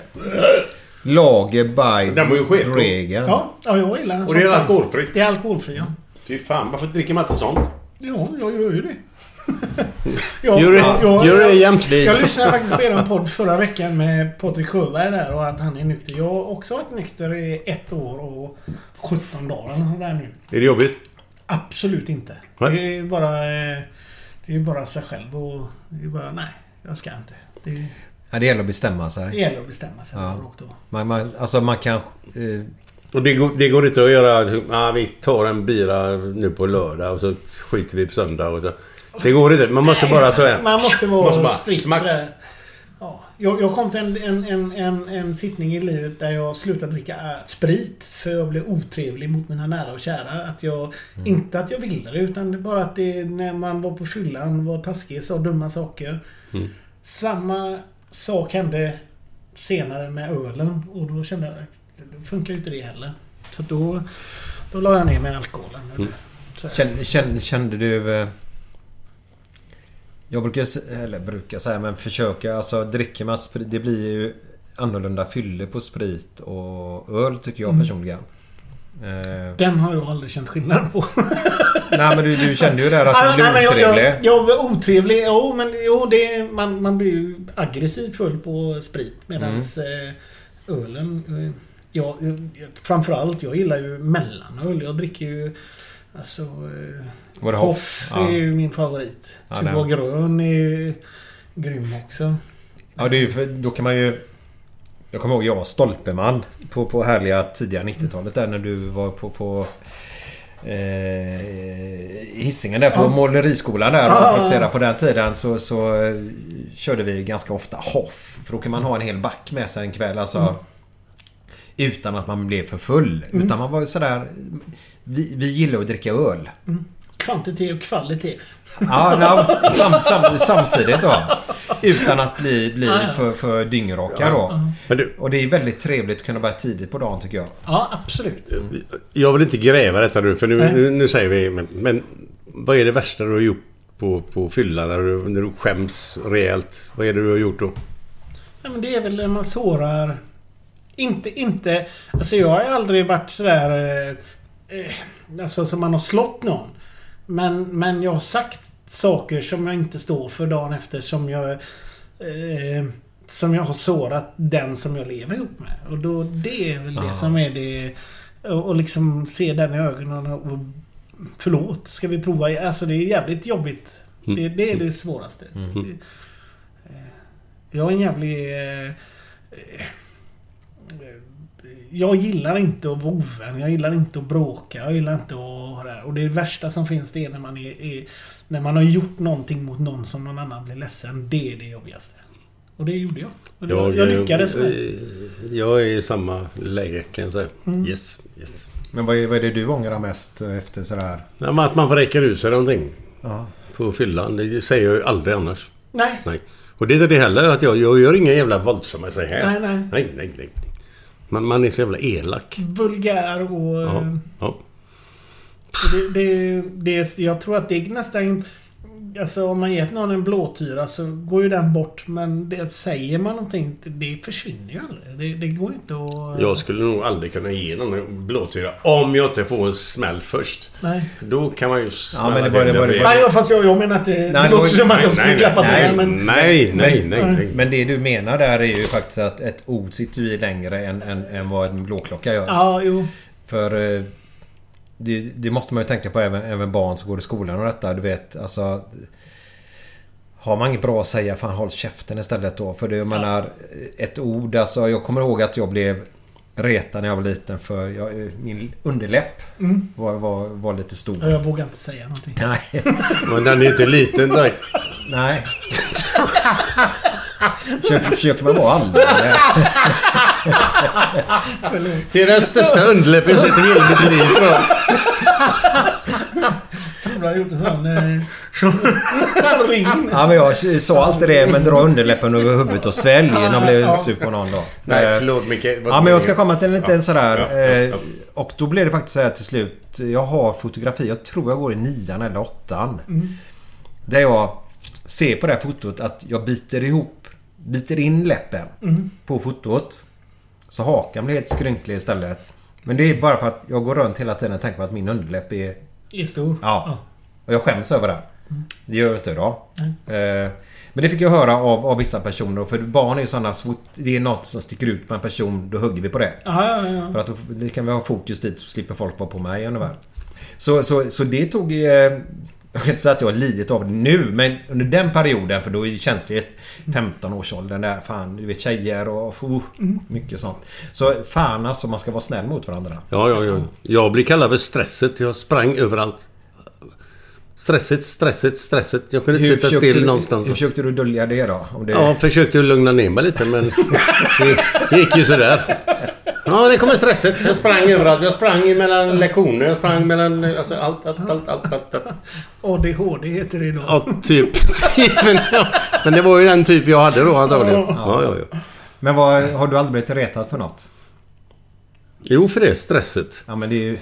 Lager by Den var ju. Dregen. Ja, ja jag gillar den. Och det är alkoholfritt. Det är alkoholfri, ja. Fy fan, varför dricker man inte sånt? Ja, jag gör ju det. Jag, Gör det- jag, gör det jämt. jag lyssnade faktiskt på er podd förra veckan med Patrik Sjöberg där och att han är nykter. Jag har också varit nykter i ett år och 17 dagar eller sånt där nu. Är det jobbigt? Absolut inte. Nej. Det är bara... eh, Det är bara sig själv och... Det är bara... Nej, jag ska inte. Det, Ja, det gäller att bestämma det sig. gäller att bestämma sig. Ja. av. Man, man, alltså man kan... Eh, Och det går, det går inte att göra... Ah, vi tar en bira nu på lördag och så skiter vi på söndag och så. Det går inte. Man måste bara så här... Man måste vara Måste bara strikt smack. Jag, jag kom till en, en, en, en, en sittning i livet där jag slutade dricka äh, sprit. För jag blev otrevlig mot mina nära och kära. Att jag, Inte att jag ville det utan det bara att det när man var på fyllan var taskig sa dumma saker. Mm. Samma sak hände senare med ölen. Och då kände jag att det funkar ju inte det heller. Så då, då la jag ner med alkoholen. Mm. Kände, kände, kände du... Eh, jag brukar, eller brukar säga, men försöka. Alltså dricker man sprit, det blir ju annorlunda fylle på sprit och öl tycker jag personligen. Eh, Den har jag aldrig känt skillnad på. nej men du, du kände ju där att du blev nej, jag, otrevlig. jag, jag var otrevlig. Jo, men jo, det, man, man blir ju aggressivt full på sprit. Medans Mm. eh, ölen... Eh, jag, jag, framförallt, jag gillar ju mellanöl. Jag dricker ju... Alltså... Eh, Var det Hoff är Ja. ju min favorit. Ja, Tuborg grön är ju grym också. Ja, det är ju för då kan man ju... Jag kommer ihåg jag var stolpeman på, på härliga tidiga 90-talet där när du var på... på eh, Hisingen där på Ja. måleriskolan där och praktiserade på den tiden så, så eh, körde vi ganska ofta Hoff. För då kan man ha en hel back med sig en kväll alltså. Mm. Utan att man blev för full. Utan man var ju sådär... Vi, vi gillar att dricka öl. Kvantitet och kvalitet. Ja, na, sam, sam, samtidigt då. Utan att bli, bli Ja, ja. för, för dyngraka då. Men du, Och det är väldigt trevligt att kunna börja tidigt på dagen tycker jag. Ja, absolut. jag vill inte gräva detta nu för nu, nu, nu säger vi... Men, men vad är det värsta du har gjort på, på fyllan när du, när du skäms rejält? Vad är det du har gjort då? Nej, men det är väl när man sårar... Inte, inte... Alltså jag har aldrig varit sådär... Eh, eh, alltså som man har slått någon. Men, men jag har sagt saker som jag inte står för dagen efter som jag... Eh, som jag har sårat den som jag lever ihop med. Och då, det är väl det som är det... Och, och liksom se den i ögonen och... Förlåt, ska vi prova? Alltså det är jävligt jobbigt. Det, det är det svåraste. Det, eh, jag är en jävlig... Eh, eh, jag gillar inte att vara ovän. Jag gillar inte att bråka. Jag gillar inte att. Och det värsta som finns det är när man är, är... När man har gjort någonting mot någon som någon annan blir ledsen. Det är det jobbigaste. Och det gjorde jag. Och det, jag, lyckades med. eh, Jag är i samma läge kan jag säga. Mm. Yes, yes. Men vad är, vad är det du ångrar mest efter sådär? Ja, Att man räcker ut sig någonting Ja. på fyllan. Det säger jag ju aldrig annars. Nej. Nej. Och det är inte det heller att jag, jag gör inga jävla våldsamma så här. Nej, nej. Nej, nej, nej. Man, man är så jävla elak. Vulgär och... Ja. eh, ja. Det, det, det, jag tror att det är nästan... Alltså om man ger någon en blåtyra så går ju den bort. Men det, säger man någonting, det försvinner ju aldrig. Det, det går inte att... Jag skulle nog aldrig kunna ge någon en blåtyra om jag inte får en smäll först. Nej. Då kan man ju Ja, men det var- det var- det var- Nej, fast jag, jag menar att det, det Nej, låter då- som att jag skulle nej, klappa nej, den, men... Nej, nej, nej, nej. Men det du menar där är ju faktiskt att ett ord sitter ju i längre än, än, än vad en blåklocka gör. Ja, jo. För eh, det, det måste man ju tänka på även, även barn som går i skolan och detta. Du vet alltså... Har man inget bra att säga, fan håll käften istället då. För det, jag menar, ett ord alltså. Jag kommer ihåg att jag blev retad när jag var liten för jag, eh, min underläpp var, var, var lite stor. Jag vågar inte säga någonting. Nej. Men den är ju inte liten direkt. Nej. Försöker, försöker man vara allvarlig? Det är den största underläppen jag sett i hela mitt liv tror jag. Jag har gjort en sån... Eh, sån ring. Ja men jag sa alltid det men dra underläppen över huvudet och svälj när jag blev Ja. sur på någon dag. Nej, Eh, förlåt Micke. Ja men jag ska komma till en liten sådär. ja, ja, ja. eh, Och då blev det faktiskt så här till slut. Jag har fotografi. Jag tror jag går i nian eller åttan. Där jag ser på det här fotot att jag biter ihop. Biter in läppen på fotot. Så hakan blir helt skrynklig istället. Men det är bara för att jag går runt hela tiden och tänker på att min underläpp är... Är stor. Ja. Och jag skäms över det. Det gör jag inte idag. Eh, Men det fick jag höra av, av vissa personer. För barn är ju sådana, så det är något som sticker ut på en person, då hugger vi på det. Ja, ja, ja. För att då det kan vi ha fokus dit så slipper folk vara på mig ungefär. Så, så, så det tog... Eh, jag kan inte säga att jag har lidit av det nu, men under den perioden, för då är det känsligt 15-årsåldern där, fan, du vet tjejer och uh, mycket sånt. Så fan alltså, man ska vara snäll mot varandra. Ja, ja, ja. Jag blir kallad för stresset. Jag sprang överallt. Stresset, stresset, stresset. Jag kunde inte sitta still du- någonstans. hur försökte du dölja det då? Om det, Ja, försökte lugna ner mig lite men det gick ju sådär. Ja, det kommer stresset. Jag sprang överallt. Jag sprang mellan lektioner. Jag sprang mellan... Alltså allt, allt, allt, allt. allt, allt. ADHD heter det idag. Ja, typ. Men det var ju den typ jag hade då antagligen. Ja, ja, ja. Men vad, har du aldrig blivit retad för något? Jo, för det. Stresset. Ja men det är ju...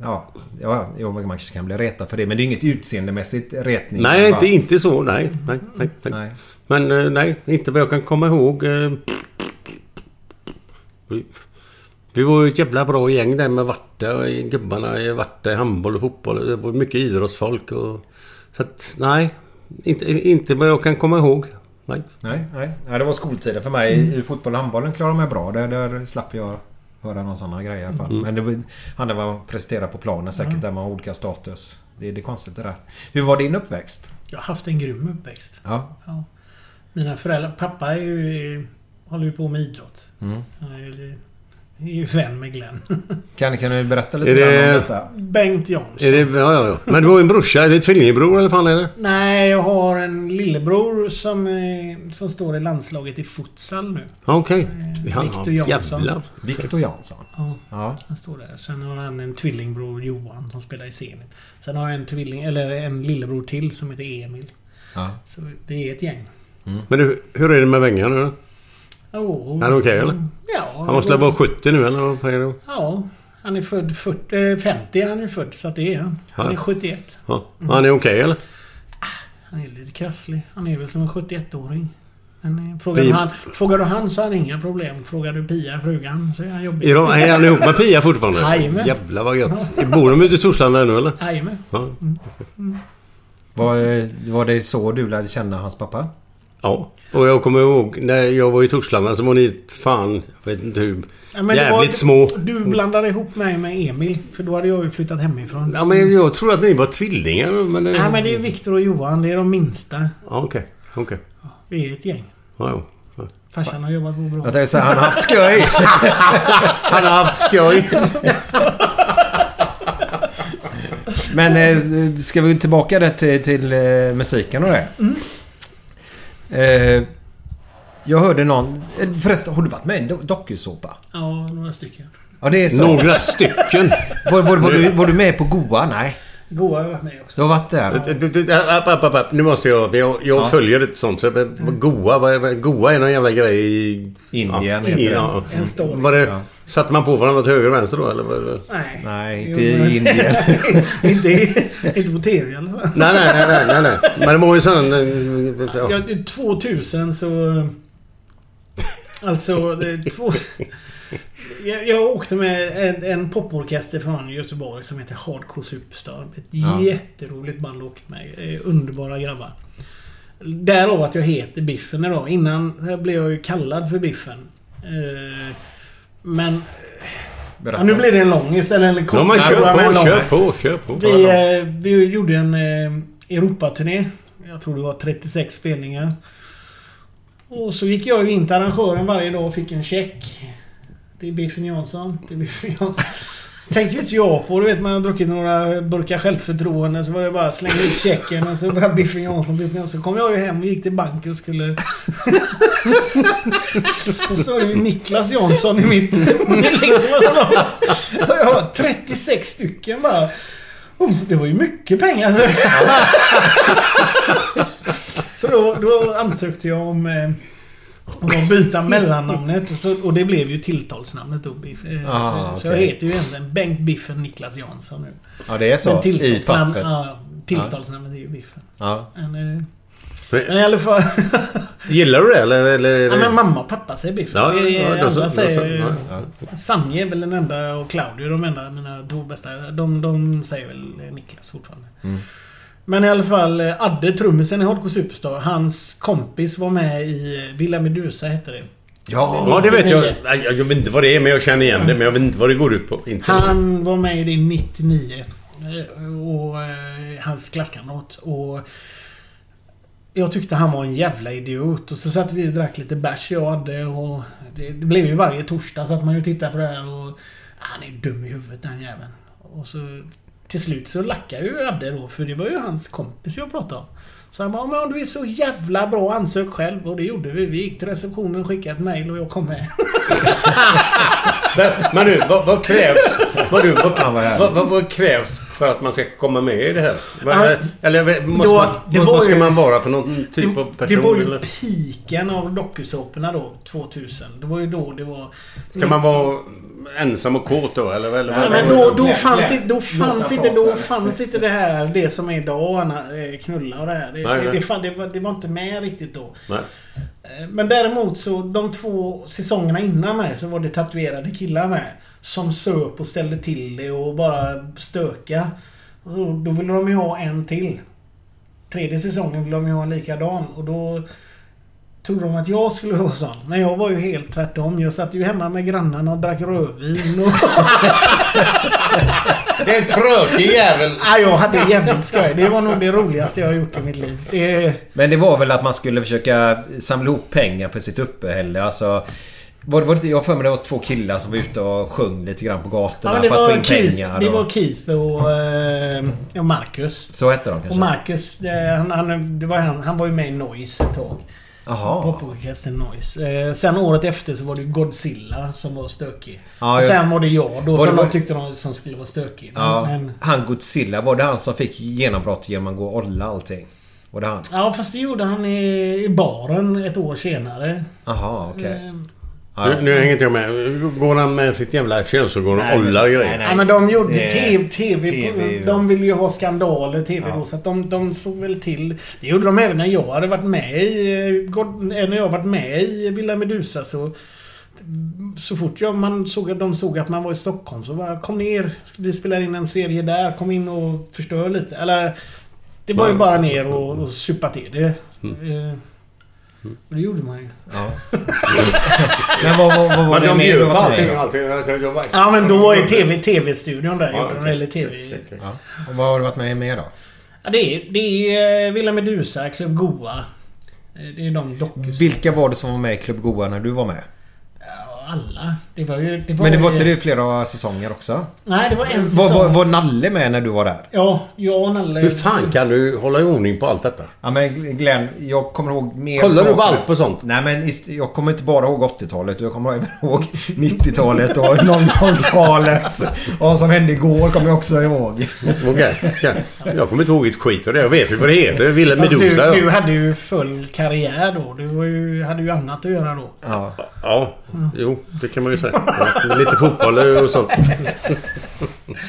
Ja, ja jo, man kanske kan bli retad för det. Men det är inget utseendemässigt retning. Nej, Man inte, bara- inte så. Nej, nej, nej. nej. Nej. Men eh, nej, inte vad jag kan komma ihåg. eh. Vi, var ju ett jävla bra gäng där med Varte och gubbarna i Varte, handboll och fotboll. Det var mycket idrottsfolk och... Så att, nej. Inte, inte vad jag kan komma ihåg. Nej. Nej, nej. Ja, det var skoltiden för mig. I fotboll och handbollen klarade jag mig bra. Där, där slapp jag höra någon sån här grej i alla fall. Men det var- handlar om att prestera på planen säkert. Där man har olika status. Det, det är konstigt det där. Hur var din uppväxt? Jag har haft en grym uppväxt. Ja. Ja. Mina föräldrar... Pappa är ju, håller ju på med idrott. Mm. Är, är ju vän med Glenn. Kan, kan du berätta lite Är det- grann om detta? Bengt Jansson. Är det, ja, ja, ja. Men du har ju en brorsa. Är det tvillingbror eller fan är det? Nej, jag har en lillebror som, eh, som står i landslaget i futsal nu. Okej. Han Victor har Jansson. jävlar. Viktor Jansson. Ja, Ja. han står där. Sen har han en tvillingbror, Johan, som spelar i Zenit. Sen har jag en tvilling, eller en lillebror till som heter Emil. Ja. Så det är ett gäng. Men du, hur är det med Wengan nu då? Oh, Är han okej, eller? Ja. Han måste vara 70 nu eller vad är det? Ja. Han är född 40, eh, 50 är han är född, så att det är han. Han är Ja. 71. Ja. Han är okej eller? Han är lite krasslig. Han är väl som en 71-åring. Men eh, frågar, du Pia- han, frågar du han så har han inga problem. Frågar du Pia, frugan, så är han jobbig. Är, de, är han ihop med Pia fortfarande? Jajamän. Jävlar vad gött. Bor de ute i Torslanda nu eller? Jajamän. Ja. Var, det- var det så du lärde känna hans pappa? Ja. Och jag kommer ihåg när jag var i Torslanda så var ni fan, jag vet inte hur, Ja, det jävligt var- små. Du blandade ihop mig med Emil. För då hade jag ju flyttat hemifrån. Ja men jag tror att ni var tvillingar men... Nej men det är Viktor och Johan. Det är de minsta. Ja okej, okej. Vi är ett gäng. Ja, ja. ja. Farsan har jobbat på bra. Jag tänkte säga han har haft skoj. Han har haft skoj. Men eh, ska vi tillbaka till, till eh, musiken och det? Eh, jag hörde någon... eh, Förresten, har du varit med i en do- dokusåpa? Ja, några stycken. Ja, det är så. Några stycken. Var, var, var, du, var du med på Goa? Nej. Goa har jag varit med också. Du har varit där? Du, app, app, app. Nu måste jag... Jag, jag Ja. följer ett sånt. Så, vad- Goa, vad är, vad- Goa är någon jävla grej i... Indien ja, heter det. ja. En story. Var det, Ja. Satte man på varandra till höger och vänster då eller? Var det, Nej. Nej, inte i Indien. inte, inte på TV i alla fall. nej, nej, nej, nej, nej, nej. Men det var ju sån... eh, Ja. Ja, 2000 så... Alltså, det är två... Jag, jag åkte med en, en poporkester från Göteborg som heter Hardcore Superstar. Ett Ja. jätteroligt band att åka med. Eh, Underbara grabbar. Därav att jag heter Biffen idag. Innan blev jag ju kallad för Biffen. Eh, Men... Ja, nu blir det en lång istället en kort Ja, men kör på, kör på, kör på. Vi, eh, vi gjorde en Europaturné. Jag tror det var 36 spelningar. Och så gick jag ju in till arrangören varje dag och fick en check. Det är Biffen Jansson. Det är Biffen Jansson. Tänkte ju inte jag på. Du vet man har druckit några burkar självförtroende. Så var det bara att slänga ut checken och så bara Biffen Jansson, Biffen Jansson. Så kom jag ju hem och gick till banken och skulle... Då står det ju Niklas Jansson i mitt... Och jag har 36 stycken bara. Oh, det var ju mycket pengar. Så då, då ansökte jag om, eh, om att byta mellannamnet. Och, så, och det blev ju tilltalsnamnet då. Biff. Eh, Ah, så, så jag heter ju egentligen Bengt Biffen Niklas Jansson nu. Ja, det är så. Men I pappret. ja, tilltalsnamnet är ju Biffen. Ja. Men, eh, men i alla fall... Gillar du det eller? eller är ja, men mamma och pappa säger Biffen. Ja, är- ja, så, andra säger... Ja, Sanje är väl den enda och Claudio de enda mina två bästa. De, de säger väl Niklas fortfarande. Mm. Men i alla fall, eh, Adde, trummisen i Hardcore Superstar, hans kompis var med i Villa Medusa hette det. Ja, Ja, det vet jag. 99. Nej, Jag vet inte vad det är, men jag känner igen det. Men jag vet inte vad det går ut på. Inte. Han var med i det 99. eh, Och eh, hans klasskamrat. Och jag tyckte han var en jävla idiot. Och så satt vi och drack lite bärs jag och Adde. Och det, det blev ju varje torsdag så att man ju tittade på det här och... Han är dum i huvudet den jäveln. Och så till slut så lackade ju Adde då. För det var ju hans kompis jag pratade om. Så han bara, om du är så jävla bra, ansök själv. Och det gjorde vi. Vi gick till receptionen, skickade ett mail och jag kom med. Men, men du, vad, vad krävs... Vad, du, vad, vad vad, krävs för att man ska komma med i det här? Eller vet, måste då- man, det vad, ska ju- man vara för någon typ av det person? var ju eller? piken av dokusåporna då, 2000. Det var ju då det var... Kan man vara ensam och kåt då? Eller, eller, vad- men då, då, Lä- fanns, lä- inte, då, fanns inte, då fanns inte det här, det som är idag, Anna, eh, knulla och det här. Det, Nej, det, fan- det, var, det var inte med riktigt då. Nej. Eh, Men däremot så, de två säsongerna innan mig så var det tatuerade killar med. Som söp och ställde till det och bara stöka. Och då, då ville de ju ha en till. Tredje säsongen ville de ju ha en likadan och då trodde de att jag skulle vara sån. Men jag var ju helt tvärtom. Jag satt ju hemma med grannarna och drack rödvin och... Det är en tråkig jävel! Ja, jag hade jävligt skoj. Det var nog det roligaste jag har gjort i mitt liv. Det, Men det var väl att man skulle försöka samla ihop pengar för sitt uppehälle. Alltså, var, var det, jag har för mig det var två killar som var ute och sjöng lite grann på ja, gatorna det, för att få in Keith, pengar. det och, var Keith och, eh, och Marcus. Så hette de Och kanske? Marcus, eh, han, han, det var han, han var ju med i Noise ett tag. Poporkestern Noise. Eh, sen året efter så var det Godzilla som var stökig. Ja, och sen var det jag då Var som det- de tyckte de som skulle vara stökig. Ja, Men, han Godzilla, var det han som fick genombrott genom att gå och olla allting? Var det han? ja, fast det gjorde han i, i baren ett år senare. Jaha, okej. Eh, Ja, Nu, nu hänger inte jag med. Går han med sitt jävla könsorgan och Nej, men- ollar grejer? nej. Ja men de gjorde Det- TV, TV, TV, på, De ville ju ha skandaler TV Ja. då så att de, de såg väl till. Det gjorde de även när jag hade varit med i... eh, God- eh, När jag varit med i Villa Medusa så... Så fort jag, man såg att de såg att man var i Stockholm så bara kom ner. Vi spelar in en serie där. Kom in och förstör lite. Eller... Det var ju Ja. bara ner och, och supa till det. Eh, Och det gjorde man ju. Ja. Men vad, vad, vad var Men det de mer du med allting. allting. Jag var- Ja men då var ju TV, TV-studion där. Ja, okej, eller TV... okej, okej. Ja. Och vad har du varit med mer då? Ja, det är, det är eh, Villa Medusa, Club Goa. Eh, Det är de dokus... Vilka var det som var med i Club Goa när du var med? Alla. Det var ju... Det var Men det var ju- inte det flera säsonger också? Nej, det var en Var, säsong. var, var Nalle med när du var där? Ja, jag och Nalle... Hur fan kan du hålla i ordning på allt detta? Ja men Glenn, jag kommer ihåg mer Kollar du på saker. allt på sånt? Nej men jag kommer inte bara ihåg 80-talet. Jag kommer även ihåg 90-talet och 00-talet. Och vad som hände igår kommer jag också ihåg. Okej. okej. Jag kommer inte ihåg ett skit av det. Jag vet ju vad det heter. Fast Medusa. du, du hade ju full karriär då. Du var ju, hade ju annat att göra då. Ja. Ja, jo, det kan man ju säga. Ja, lite fotboll och sånt.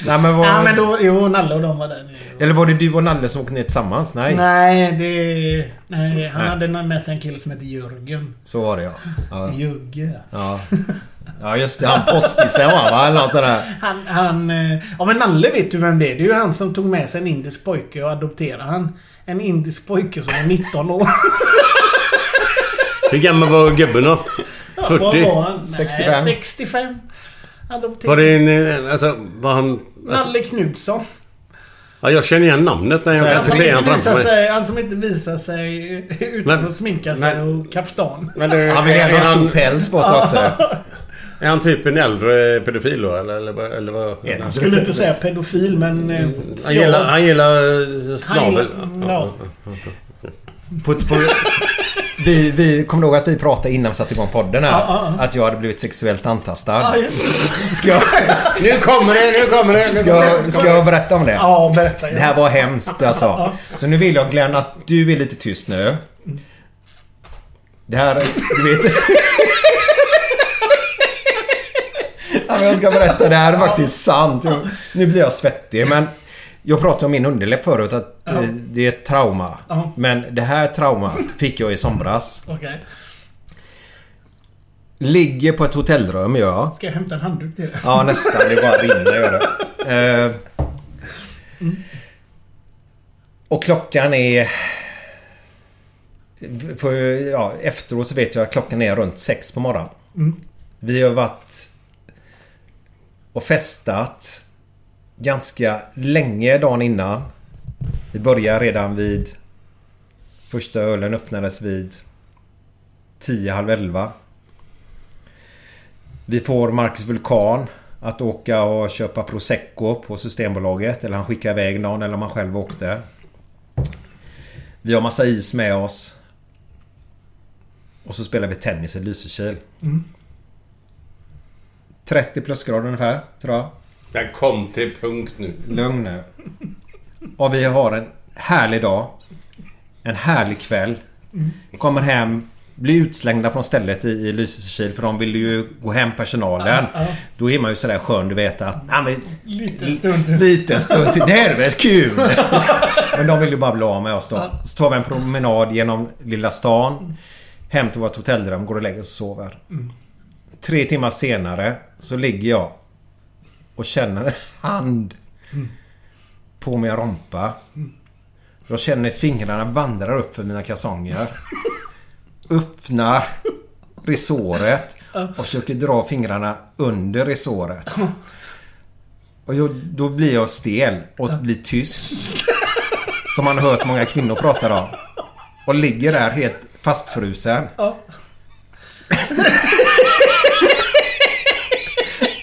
Nej men vad... Ja, men då... Jo, Nalle och de var där nere. Eller var det du och Nalle som åkte ner tillsammans? Nej. Nej, det... Nej, han Nej. hade med sig en kille som hette Jörgen. Så var det ja. Ja, Jugge. ja. ja just det. Han postisen va? va? Eller något sånt där. Han, han... eh, Ja men Nalle vet du vem det är? Det är ju han som tog med sig en indisk pojke och adopterade han. En indisk pojke som är 19 år. Hur gammal var gubben då? 40? Vad var han? Nej, 65. 65. Adopterad. Var det en... eh, Alltså, var han... Alltså, Nalle Knutsson. ja, jag känner igen namnet när jag kan se inte honom visar framför mig. sig, han som inte visar sig utan Men- att sminka sig men- och kaftan. Men det, Han vill gärna är, ha en stor päls på sig också. är han typ en äldre pedofil då? Eller, eller, vad- eller vad? Jag skulle inte säga pedofil men... eh, Han gillar, han gillar Han gillar- ja. På, på, vi, vi kommer ihåg att vi pratade innan vi satte igång podden här. Ja, ja. Att jag hade blivit sexuellt antastad. Ska jag, Nu kommer det, nu kommer det! Nu ska, jag, ska jag berätta om det? Ja, berätta. Det här var hemskt alltså. Så nu vill jag Glenn att du är lite tyst nu. Det här, du vet... Ja, jag ska berätta, det här är faktiskt sant. Nu blir jag svettig men... Jag pratade om min underläpp förut att eh, det är ett trauma. Ja. Men det här traumat fick jag i somras. Okej. Ligger på ett hotellrum gör jag. Ska jag hämta en handduk till det? Ja nästan, det bara rinner gör det. Eh, Och klockan är... För, ja, efteråt så vet jag att klockan är runt sex på morgonen. Vi har varit och festat ganska länge dagen innan. Vi börjar redan vid... Första ölen öppnades vid 10, halv 11. Vi får Marcus Vulkan att åka och köpa prosecco på Systembolaget. Eller han skickar iväg någon eller om han själv åkte. Vi har massa is med oss. Och så spelar vi tennis i Lysekil. 30 plusgrader ungefär, tror jag. Den kom till punkt nu. Lugn nu. Och vi har en härlig dag. En härlig kväll. Kommer hem. Blir utslängda från stället i, i Lysekil för de vill ju gå hem personalen. Då är man ju sådär skön du vet att... Ja, men, Lite stund till. lite stund till. Det här är väl kul? men de vill ju bara bli av med oss då. Så tar vi en promenad genom lilla stan. Hem till vårt hotellrum, går och lägger oss och sover. Tre timmar senare så ligger jag och känner en hand på min rompa. Jag känner fingrarna vandrar upp för mina kalsonger. Öppnar resåret och försöker dra fingrarna under resåret. Och jag, då blir jag stel och blir tyst. Som man har hört många kvinnor prata om. Och ligger där helt fastfrusen.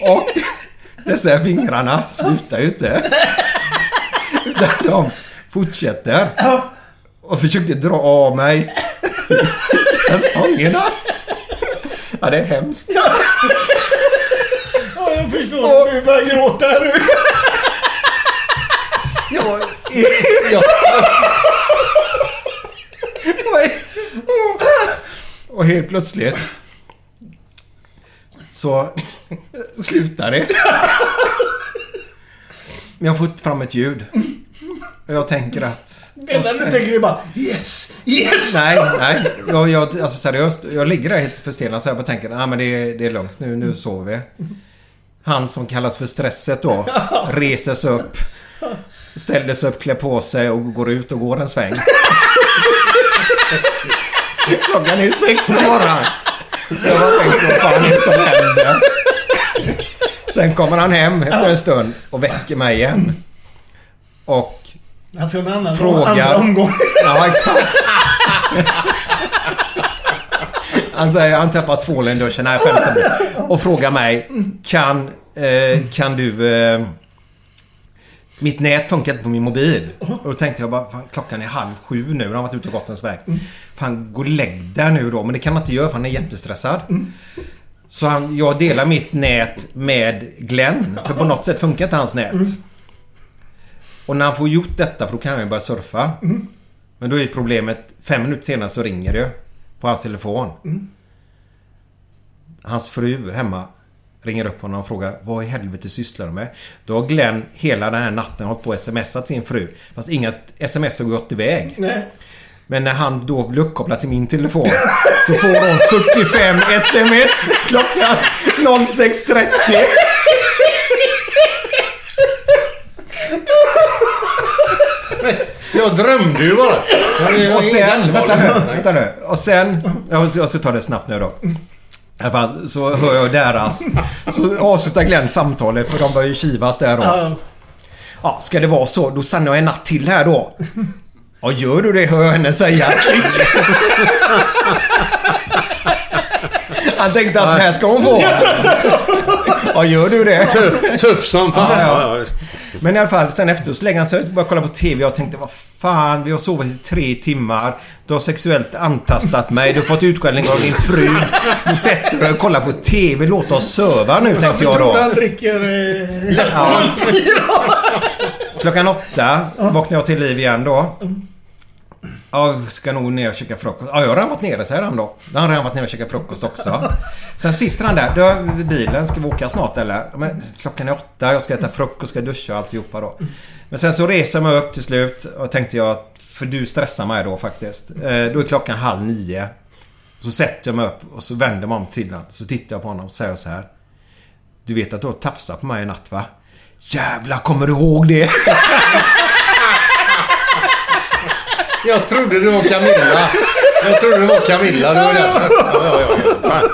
Och dessa fingrarna slutar ju inte. Utan de fortsätter. Och försökte dra av mig kalsongerna. Ja, det är hemskt. Ja, jag förstår. Du börjar gråta här nu. Jag, jag, och helt plötsligt så slutar det. Men jag får inte fram ett ljud. Och jag tänker att... Det enda du tänker är bara Yes! Yes! Nej, nej. Jag, jag, alltså seriöst. Jag ligger där helt förstelnad så jag bara tänker nej men det, är- det är lugnt. Nu, nu sover vi. Han som kallas för stresset då reser sig upp. Ställer sig upp, klär på sig och går ut och går en sväng. Klockan är sex på morgonen. Jag bara tänkte vad fan är det som händer? Sen kommer han hem efter en stund och väcker mig igen. Och Alltså en annan Frågar. andra omgång. Ja, exakt. Han säger han tappar tvålen i duschen. Nej, skämt åsido. Och frågar mig. Kan, eh, kan du... Eh, mitt nät funkar inte på min mobil. Och då tänkte jag bara, fan, klockan är halv sju nu. Han har varit ute och gått en sväng. Fan, gå och lägg där nu då. Men det kan man inte göra för han är jättestressad. Så han, jag delar mitt nät med Glenn. För på något sätt funkar inte hans nät. Och när han får gjort detta, för då kan han ju börja surfa. Men då är problemet, fem minuter senare så ringer det på hans telefon. Hans fru hemma ringer upp honom och frågar vad i helvete sysslar du med? Då har Glenn hela den här natten hållit på och smsat sin fru. Fast inga sms har gått iväg. Nej. Men när han då blir uppkopplad till min telefon så får hon 45 sms klockan 06.30. Jag drömde ju bara. Och sen, vänta nu, vänta nu. Och sen, jag ska, jag ska ta det snabbt nu då. Så hör jag deras... Så avslutar Glenn samtalet för de börjar ju kivas där då. Ja. Ja, ska det vara så, då stannar jag en natt till här då. Ja, gör du det hör jag henne säga. Han tänkte att det här ska hon få. Ja, gör du det? Tuff, tuff som fan. Ja, ja. Men i alla fall, sen efter så lägger han sig och börjar kolla på TV. Jag tänkte, vad fan, vi har sovit i tre timmar. Du har sexuellt antastat mig. Du har fått utskällning av din fru. Nu sätter du dig och kollar på TV. Låt oss söva nu, tänkte jag då. han dricker... Eh, Ja. Klockan åtta vaknar jag till liv igen då. Ja, ska nog ner och käka frukost. Ja, jag har redan varit nere, säger han då. Han har redan varit nere och käkat frukost också. Sen sitter han där. Du, bilen, ska vi åka snart eller? Men, klockan är åtta, jag ska äta frukost, ska duscha och alltihopa då. Men sen så reser jag mig upp till slut och tänkte jag, för du stressar mig då faktiskt. Eh, Då är klockan halv nio. Så sätter jag mig upp och så vänder jag mig om till honom. Så tittar jag på honom och säger så här. Du vet att du har tafsat på mig i natt va? Jävlar, kommer du ihåg det? Jag trodde det var Camilla. Jag trodde det var Camilla. Det var därför. Ja, ja, ja. Fan.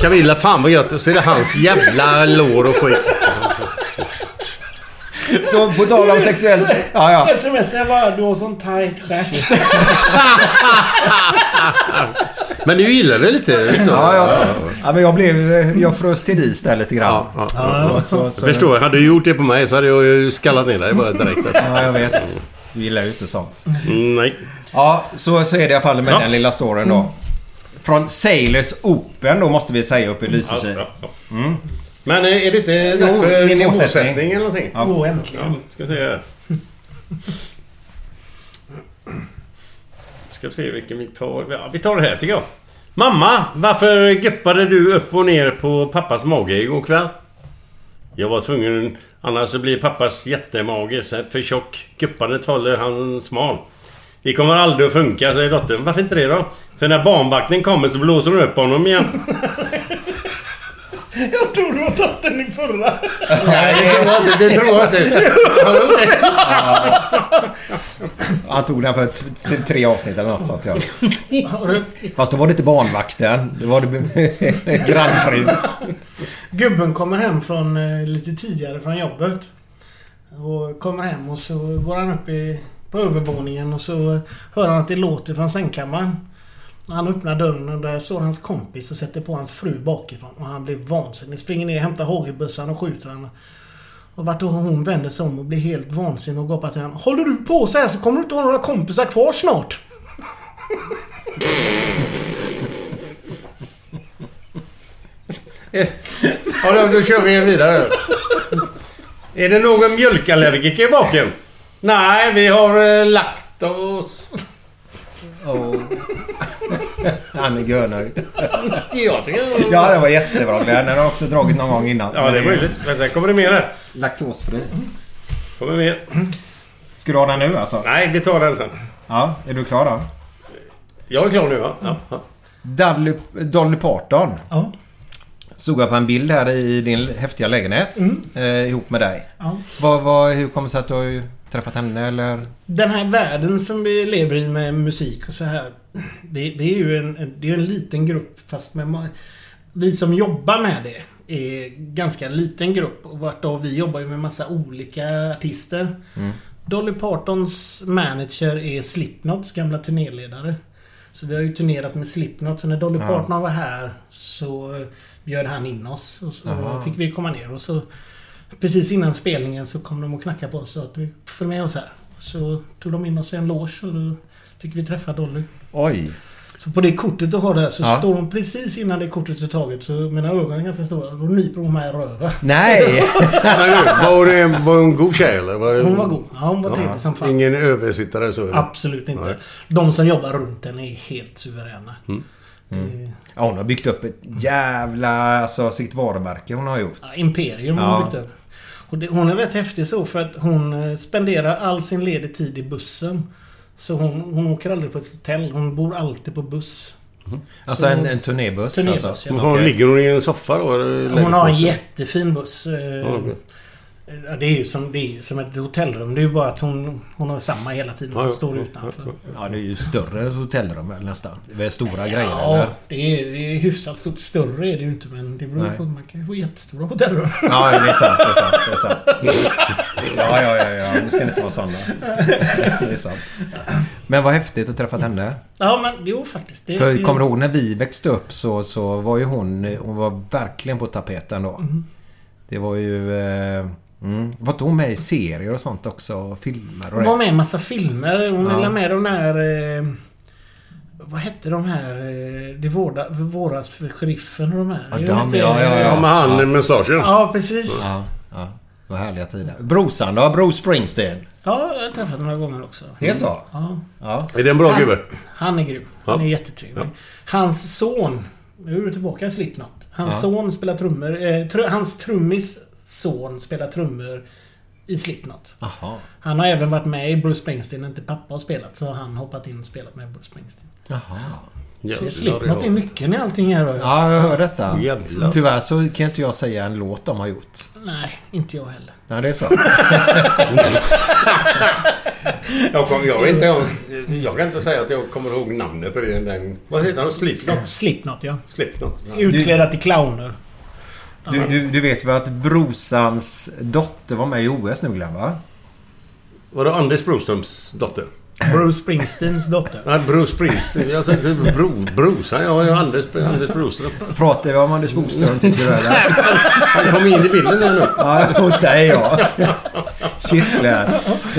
Camilla, fan vad gött. Och så är det hans jävla lår och skit. Så på tal om sexuellt... Ja, ja. Sms jag bara, du har sån tight stjärt. Men du gillar det lite? Så. Ja, ja. ja, men jag blev... Jag frös till is där lite grann. Ja, ja. Så, så, så, Jag förstår. Hade du gjort det på mig så hade jag ju skallat ner dig bara direkt. Ja, jag vet. Du gillar ju inte sånt. Mm, nej. Ja, så, så är det i alla fall med Ja. den lilla storyn då. Från Sailors Open då måste vi säga uppe i Lysekil. Ja. Men eh, är det inte dags för nivåsättning. nivåsättning eller någonting? Ja. Åh, äntligen. Ja, ska vi se här. Ska vi se vilken vi tar. Ja, vi tar det här tycker jag. Mamma, varför guppade du upp och ner på pappas mage igår kväll? Jag var tvungen, annars så blir pappas jättemage för tjock. Guppandet håller han smal. Det kommer aldrig att funka, säger dottern. Varför inte det då? För när barnvakten kommer så blåser hon upp honom igen. Jag tror du har tagit den i förra. Nej, det tror jag inte. Det tror jag inte. Han tog den för tre avsnitt eller något sånt ja. Har du- Fast då var det inte barnvakten. Det var det grannfrun. Gubben kommer hem från eh, lite tidigare från jobbet. Och kommer hem och så går han upp i, på övervåningen och så hör han att det låter från sängkammaren. Han öppnar dörren och där står hans kompis och sätter på hans fru bakifrån. Och han blir vansinnig. Springer ner, hämtar hagelbössan och skjuter henne. Och vart då hon vänder sig om och blir helt vansinnig och gapar till honom. Håller du på så här så kommer du inte ha några kompisar kvar snart. Ja, då, då kör vi en vidare. Är det någon mjölkallergiker bakom? Nej, vi har eh, laktos. Han är görnöjd. Jag tycker... Ja, det var jättebra Glenn. Den har också dragit någon gång innan. Ja, det är möjligt. Men sen kommer det mer här. Laktosfri. Kommer mer. Ska du ha den nu alltså? Nej, vi tar den sen. Ja, är du klar då? Jag är klar nu, ja. ja, ja. Dolly, Dolly Parton. Ja. Såg jag på en bild här i din häftiga lägenhet. Eh, ihop med dig. ja. Vad, vad, hur kommer det sig att du har träffat henne eller? Den här världen som vi lever i med musik och så här. Det, det är ju en, det är en liten grupp fast med Vi som jobbar med det är ganska liten grupp. Och vart av vi jobbar ju med massa olika artister. Dolly Partons manager är Slipknots gamla turnéledare. Så vi har ju turnerat med Slipknot. Så när Dolly Ja. Parton var här så bjöd han in oss. Och så Aha. fick vi komma ner och så Precis innan spelningen så kom de och knackade på oss och sa att vi följ med oss här. Så tog de in oss i en loge och då fick vi träffa Dolly. Oj. Så på det kortet du har där så Ja. står hon precis innan det kortet är taget så mina ögon är ganska stora. Då nyper hon mig i röven. Nej! Du, var det var hon en god tjej eller? Var det, Hon var god. Ja, hon var trevlig som fan. Ingen översittare så? eller? Absolut inte. Nej. De som jobbar runt henne är helt suveräna. Mm. Eh, Ja, hon har byggt upp ett jävla... Alltså sitt varumärke hon har gjort. Ja, Imperium Ja. har hon byggt upp. Och det, hon är rätt häftig så för att hon eh, spenderar all sin ledig tid i bussen. Så hon, hon åker aldrig på ett hotell. Hon bor alltid på buss. Alltså Så- en, en turnébuss, Turnébuss, alltså. ja. Hon, Ligger hon i en soffa då? Eller Hon har en jättefin buss. okej. Ja, det är ju som, det är som ett hotellrum. Det är ju bara att hon, hon har samma hela tiden. Ja, Hon ja, står ja, utanför. Ja, det är ju större hotellrum nästan. Det är stora grejer Ja, det är, det är hyfsat stort. Större är det ju inte men det beror Nej. på. Man kan ju få jättestora hotellrum. Ja, det är sant. Det är sant. Det är sant. Ja, ja, ja, ja. Nu ska det inte vara sådana. Det är sant. Men vad häftigt att träffat henne. Ja men jo faktiskt. Det, För det, kommer du ihåg när vi växte upp så, så var ju hon... Hon var verkligen på tapeten då. Det var ju... Eh, mm, var inte hon med i serier och sånt också? Filmer och Hon var med i en massa filmer. Hon Ja. är med de här... Eh, vad hette de här... Eh, det vårda, våras för sheriffen och de här. Ja, de, ja, ja, ja. Ja, med han med mustaschen. Ja, precis. Ja. Ja, ja. Det var härliga tider. Brosan då? Bruce Springsteen? jag har träffat några gånger också. Det är så? Ja. Ja. Är det en bra Han- gubbe? Han är grym. Han Ja. är jättetrevlig. Hans son... Nu är du tillbaka i Slipknot. Hans Ja. son spelar trummor. Eh, tr- hans trummis son spelar trummor i Slipknot. Jaha. Han har även varit med i Bruce Springsteen när inte pappa har spelat. Så har han hoppat in och spelat med Bruce Springsteen. Jaha. Så Jävlar, Slipknot är nyckeln i allting här. Ja. Ja, jag hör detta. Jävlar. Tyvärr så kan inte jag säga en låt de har gjort. Nej, inte jag heller. Nej, det är så. Jag, kom, jag, inte, jag, jag kan inte säga att jag kommer ihåg namnet på den. den vad heter de? Slipknot? Slipknot ja. Slipknot. Ja. Utklädda till clowner. Du, du, du vet väl att brorsans dotter var med i OS nu Glenn va? Var det Anders Broströms dotter? Bruce Springsteens dotter. Nej, Bruce Springsteen. Jag sa bro, brosan. Ja, ja, Anders, Anders Broström. Pratar vi om Anders Boström tycker du eller? Han kom in i bilden där nu. Ja, hos dig ja. Shit Glenn.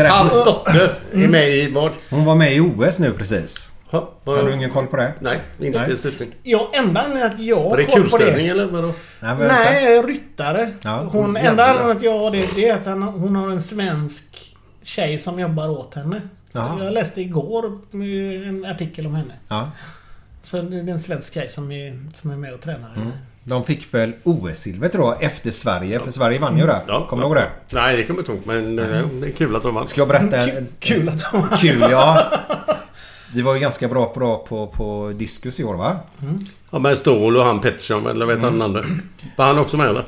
Hans dotter är med i vad? Hon var med i OS nu precis. Ha, Har du var, ingen koll på det? nej, inte Nej. dessutom. Ja, enda anledningen att jag Var det har koll på kulställning det. eller vadå? Nej. Nej, ryttare. Ja, hon, jävlar. enda anledningen att jag har det, det är att han, hon har en svensk tjej som jobbar åt henne. Jaha. Jag läste igår en artikel om henne. Ja. Så det är en svensk tjej som är, som är med och tränar. Mm. De fick väl OS-silver tror jag efter Sverige. För Sverige vann ju det. Kommer du ihåg det? Nej, det kommer jag inte ihåg. Men eh, det är kul att de vann. Ska jag berätta en... Kul, att de har... Kul ja. Vi var ju ganska bra på, på, på diskus i år va? Ja, men Ståhl och han Pettersson, eller vet han den andra? Var han också med eller?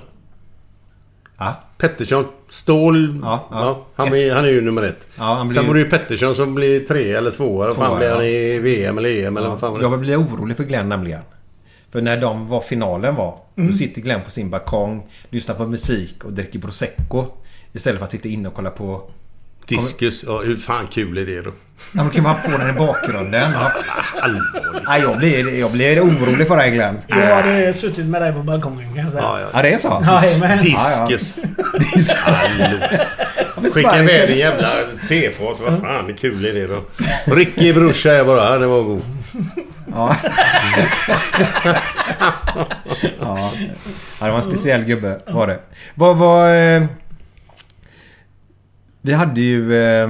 Ja. Pettersson. Ståhl. Ja, Ja, ja. han, är, han är ju nummer ett. Ja, han blir Sen ju- var det ju Pettersson som blir tre eller tvåa. Vad fan blev ja. han i VM eller EM eller vad fan var det? Jag blir orolig för Glenn nämligen. För när de var finalen var. Då sitter Glenn på sin balkong, lyssnar på musik och dricker prosecco. Istället för att sitta inne och kolla på... Diskus. Ja, hur fan kul är det då? Ja, men kan man få den i bakgrunden? Ja. Allvarligt. Nej, jag, blir, jag blir orolig för dig Glenn. Jag hade suttit med dig på balkongen kan jag säga. Ja, ja. Ja, det är så? Jajamän. Diskus. Men Skicka ska- din jävla tefat. Vad fan är kul är det då? Ricky brorsa är bara. Det var god. Ja. ja. ja, det var en speciell gubbe var det. Vad var... Vi hade ju... Eh,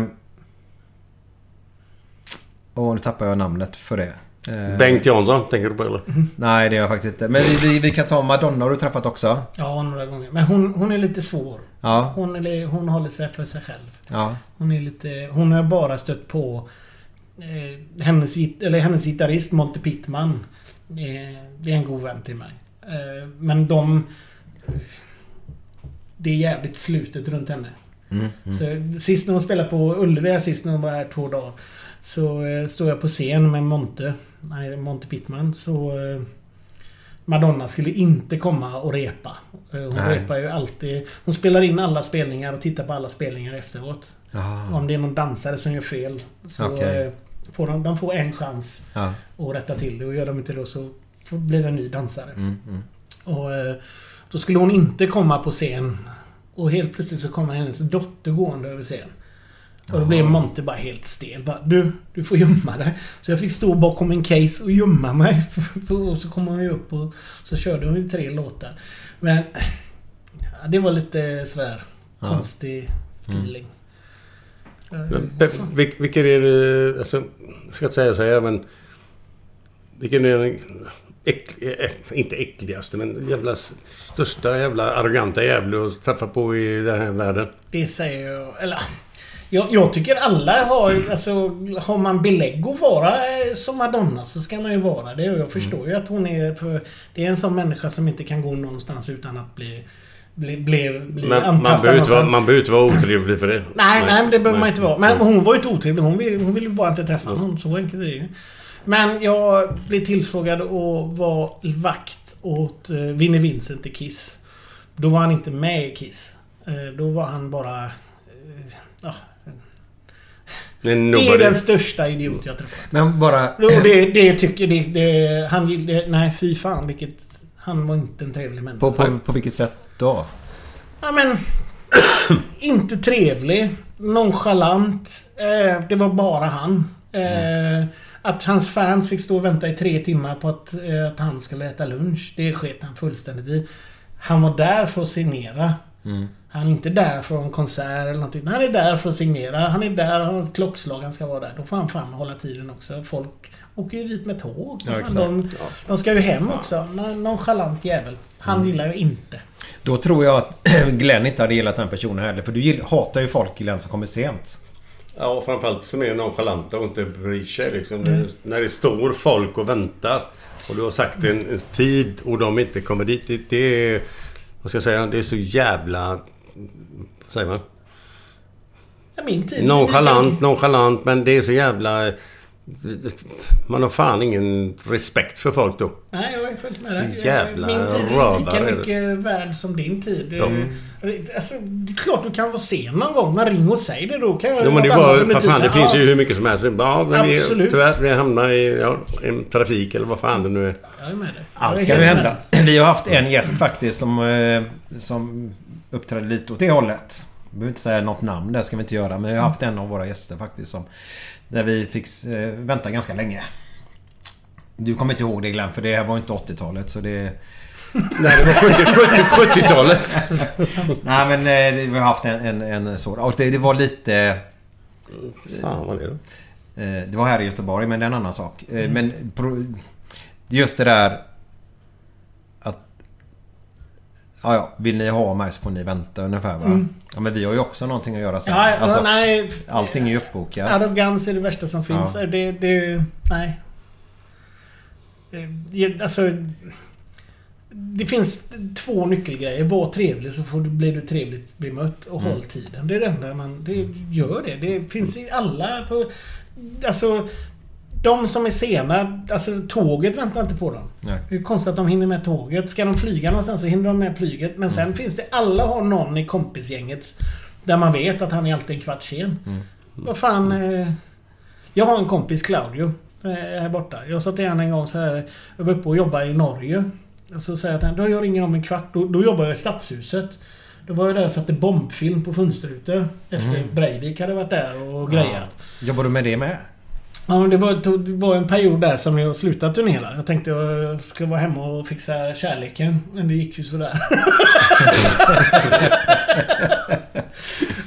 Åh, nu tappar jag namnet för det. Eh, Bengt Jansson, tänker du på eller? Nej, det är jag faktiskt inte. Men vi, vi, vi kan ta Madonna har du träffat också. Ja, några gånger. Men hon, hon är lite svår. Ja. Hon, är, hon håller sig för sig själv. Ja. Hon är lite... Hon har bara stött på eh, hennes, eller hennes gitarrist Monty Pittman. Eh, det är en god vän till mig. Eh, men de... Det är jävligt slutet runt henne. Så, sist när hon spelade på Ullevi, sist när hon var här två dagar. Så eh, stod jag på scen med Monte. Nej, Monty Pittman. Så... Eh, Madonna skulle inte komma och repa. Eh, Hon Nej. repar ju alltid. Hon spelar in alla spelningar och tittar på alla spelningar efteråt. Ja. Om det är någon dansare som gör fel. Så Okej. eh, får de, de får en chans Ja. att rätta till det. Och gör de inte det så blir det en ny dansare. Mm, mm. Och eh, Då skulle hon inte komma på scen. Och helt plötsligt så kommer hennes dotter gående över scen. Och då blev Monte bara helt stel. Bara, du, du får gömma dig. Så jag fick stå bakom en case och gömma mig. och så kom hon ju upp och så körde hon ju tre låtar. Men ja, det var lite sådär konstig feeling. Men, Pe- vil- Vilken är det... Alltså, jag ska inte säga så här men... Vilken är den... Äck, äh, inte äckligaste men jävla största jävla arroganta jävla att träffa på i den här världen. Det säger jag... Eller... Jag, jag tycker alla har... Alltså, har man belägg att vara eh, som Madonna så ska man ju vara det. Och jag förstår ju att hon är... För det är en sån människa som inte kan gå någonstans utan att bli... Bli, bli, bli Men man behöver, man behöver inte vara otrevlig för det. Nej, nej, men det behöver nej. man inte vara. Men hon var ju inte otrevlig. Hon ville, hon ville bara inte träffa någon. Så enkelt är det ju. Men jag blev tillfrågad att vara vakt åt eh, Vinnie Vincent i Kiss. Då var han inte med i Kiss. Eh, Då var han bara... eh, Ja, Det är den största idiot jag träffat. Men bara... Och det, det tycker... Det, det, han gillade... Nej, fy fan vilket... Han var inte en trevlig människa. På, på, på vilket sätt då? Ja men... inte trevlig. Nonchalant. Eh, det var bara han. Eh, att hans fans fick stå och vänta i tre timmar på att, eh, att han skulle äta lunch. Det sket han fullständigt i. Han var där för att signera. Han är inte där för en konsert eller någonting. Han är där för att signera. Han är där, han har ett klockslag han ska vara där. Då får han fan hålla tiden också. Folk åker ju dit med tåg. Ja, Fan, de, de ska ju hem också. Nå- Nonchalant jävel. Han gillar jag inte. Då tror jag att Glenn inte hade gillat den personen heller. För du hatar ju folk Glenn som kommer sent. Ja, framförallt som är nonchalanta och inte bryr sig liksom. När, när det står folk och väntar och du har sagt en, en tid och de inte kommer dit. Det, det är... Vad ska jag säga? Det är så jävla... Vad säger man? Ja, Min tid. Nonchalant, nonchalant, men det är så jävla... Man har fan ingen respekt för folk då. Nej, jag är fullt med dig. Jävla Min tid är lika rövare. mycket värd som din tid. Ja. Alltså, det är klart du kan vara sen någon gång, men ring och säg det då. Kan jag Jo men det var för fan, det finns ju hur mycket som helst. Ja, men vi, Absolut. tyvärr, vi hamnar i ja, en trafik eller vad fan det nu är. Jag är med dig. Jag Allt kan ju helt med hända. Vi har haft en gäst faktiskt som, eh, som uppträdde lite åt det hållet. Jag behöver inte säga något namn, det ska vi inte göra. Men vi har haft en av våra gäster faktiskt som... Där vi fick eh, vänta ganska länge. Du kommer inte ihåg det Glenn, för det här var inte 80-talet så det... Nej, det var 70 70 70-talet. Nej men eh, vi har haft en, en, en sådan. Och det, det var lite... fan vad det. Eh, Det var här i Göteborg men det är en annan sak. Eh, Men pro- just det där att... Ja, ja, vill ni ha mig så får ni vänta ungefär va? Ja men vi har ju också någonting att göra sen. Ja, alltså, nej. allting är ju uppbokat. Arrogans är det värsta som finns. Ja. Det, det... Nej. Eh, det- Alltså... Det finns två nyckelgrejer. Var trevlig så får du, blir du trevligt bemött och Mm. håll tiden. Det är det enda man... Det gör det. Det finns i alla... På, alltså... De som är sena, alltså tåget väntar inte på dem. Nej. Det är konstigt att de hinner med tåget. Ska de flyga någonstans så hinner de med flyget. Men Mm. sen finns det... Alla har någon i kompisgänget där man vet att han är alltid en kvart sen. Mm. Vad fan... Eh, jag har en kompis, Claudio, eh, här borta. Jag sa till honom en gång så här. Jag var uppe och jobbade i Norge. Och så säger jag till honom, då jag ringer om en kvart. Då, då jobbar jag i Stadshuset. Då var jag där och satte bombfilm på fönsterrutor. Efter Breivik hade varit där och grejat. Jobbar du med det med? Ja, men det var, det var en period där som jag slutade turnera. Jag tänkte jag skulle vara hemma och fixa kärleken. Men det gick ju sådär.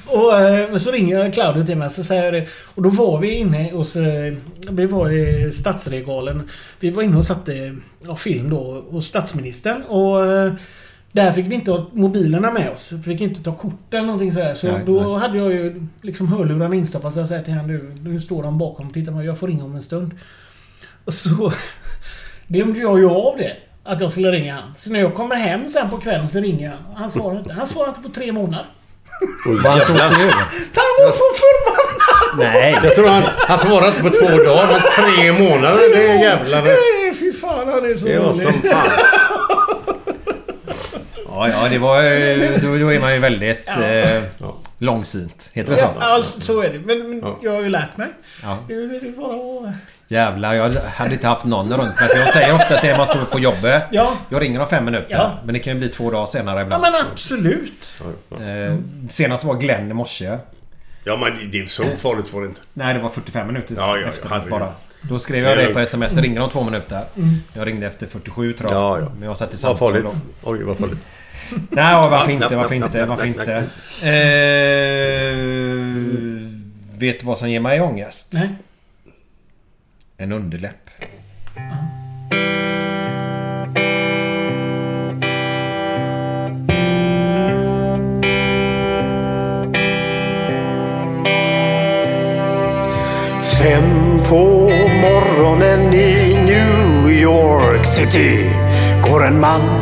och men så ringer Claudio till mig så säger jag det. Och då var vi inne hos... Eh, vi var i Stadsregalen. Vi var inne och satte ja, film då hos statsministern. Och... Eh, där fick vi inte ha mobilerna med oss. Vi fick inte ta kort eller någonting sådär. Så Nej, då nej. hade jag ju liksom hörlurarna instoppade. Så jag säger till honom nu, nu står de bakom och tittar på mig. Jag får ringa om en stund. Och så glömde jag ju av det. Att jag skulle ringa han. Så när jag kommer hem sen på kvällen så ringer han. Han svarar inte. Han svarar inte på tre månader. Var han så sur? Han var så förbannad! Nej. Jag tror han, han svarade inte på två dagar, men tre månader. Det är jävlar. Nej, fy fan han är så Det var rolig. som fan. Ja, ja det var... eh, Då, då är man ju väldigt Ja. eh, långsynt. Heter det så? Ja, så är det. Men, men Ja. jag har ju lärt mig. Ja. Det är bara att... Jävlar, jag hade inte haft någon runt mig. För jag säger oftast det när man står på jobbet. Ja. Jag ringer om fem minuter. Ja. Men det kan ju bli två dagar senare Ja ibland. men absolut. Eh, senast var Glenn i morse. Ja, men det- är så farligt får det inte. Nej, det var 45 minuter Ja, ja, efter herregud. bara. Då skrev jag Det på sms. Ringer om två minuter. Jag ringde efter 47 tror jag. Ja, ja. Men jag satt i Vad samtal farligt. då. Oj, vad farligt. Nej, varför inte? Varför inte? Varför inte? Eh, vet du vad som ger mig ångest? Nej. En underläpp. Fem på morgonen i New York City går en man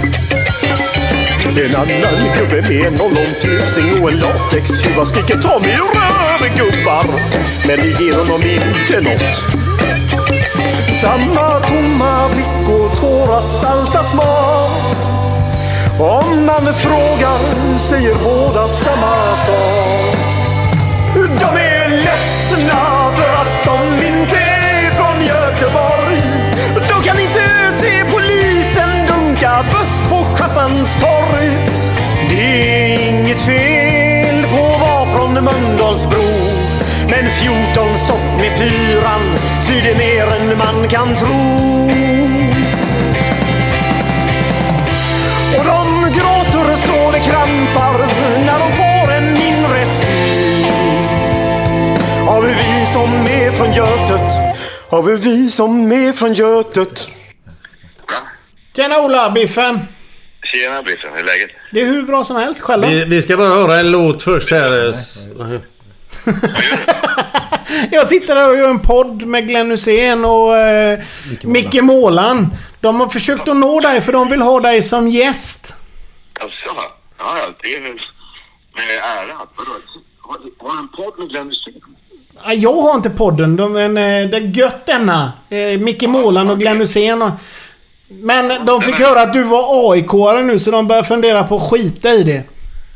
En annan gubbe med en lång piercing och en latextjuva skriker ta mig ur gubbar. Men det ger honom inte nåt. Samma tomma blick och tårar salta smak. Om man frågar säger båda samma sak. De är ledsna för att de inte är från Göteborg. De kan inte se polisen dunka buss på Schapphanstorg. Det är inget fel på att vara från Mölndalsbro. Men 14 stopp med fyran svider mer än man kan tro. Och de gråter slår det krampar när de får en mindre syn. Har vi vi som är från Götet? Har vi vi som är från Götet? Tjena Ola, Biffen. Tjena Biffen, hur är läget? Det är hur bra som helst. Själv då? Vi, vi ska bara höra en låt först här. Jag sitter här och gör en podd med Glenn Hussein och eh, Micke Målan. De har försökt att nå dig för de vill ha dig som gäst. Alltså, ja, ja, det är med ära. Vadå? Har du en podd med Glenn Hysén? Ja, Jag har inte podden, de, men eh, det är gött denna. Eh, Micke Målan och Glenn Hussein. Och, men de fick höra att du var AIK-are nu så de börjar fundera på att skita i det.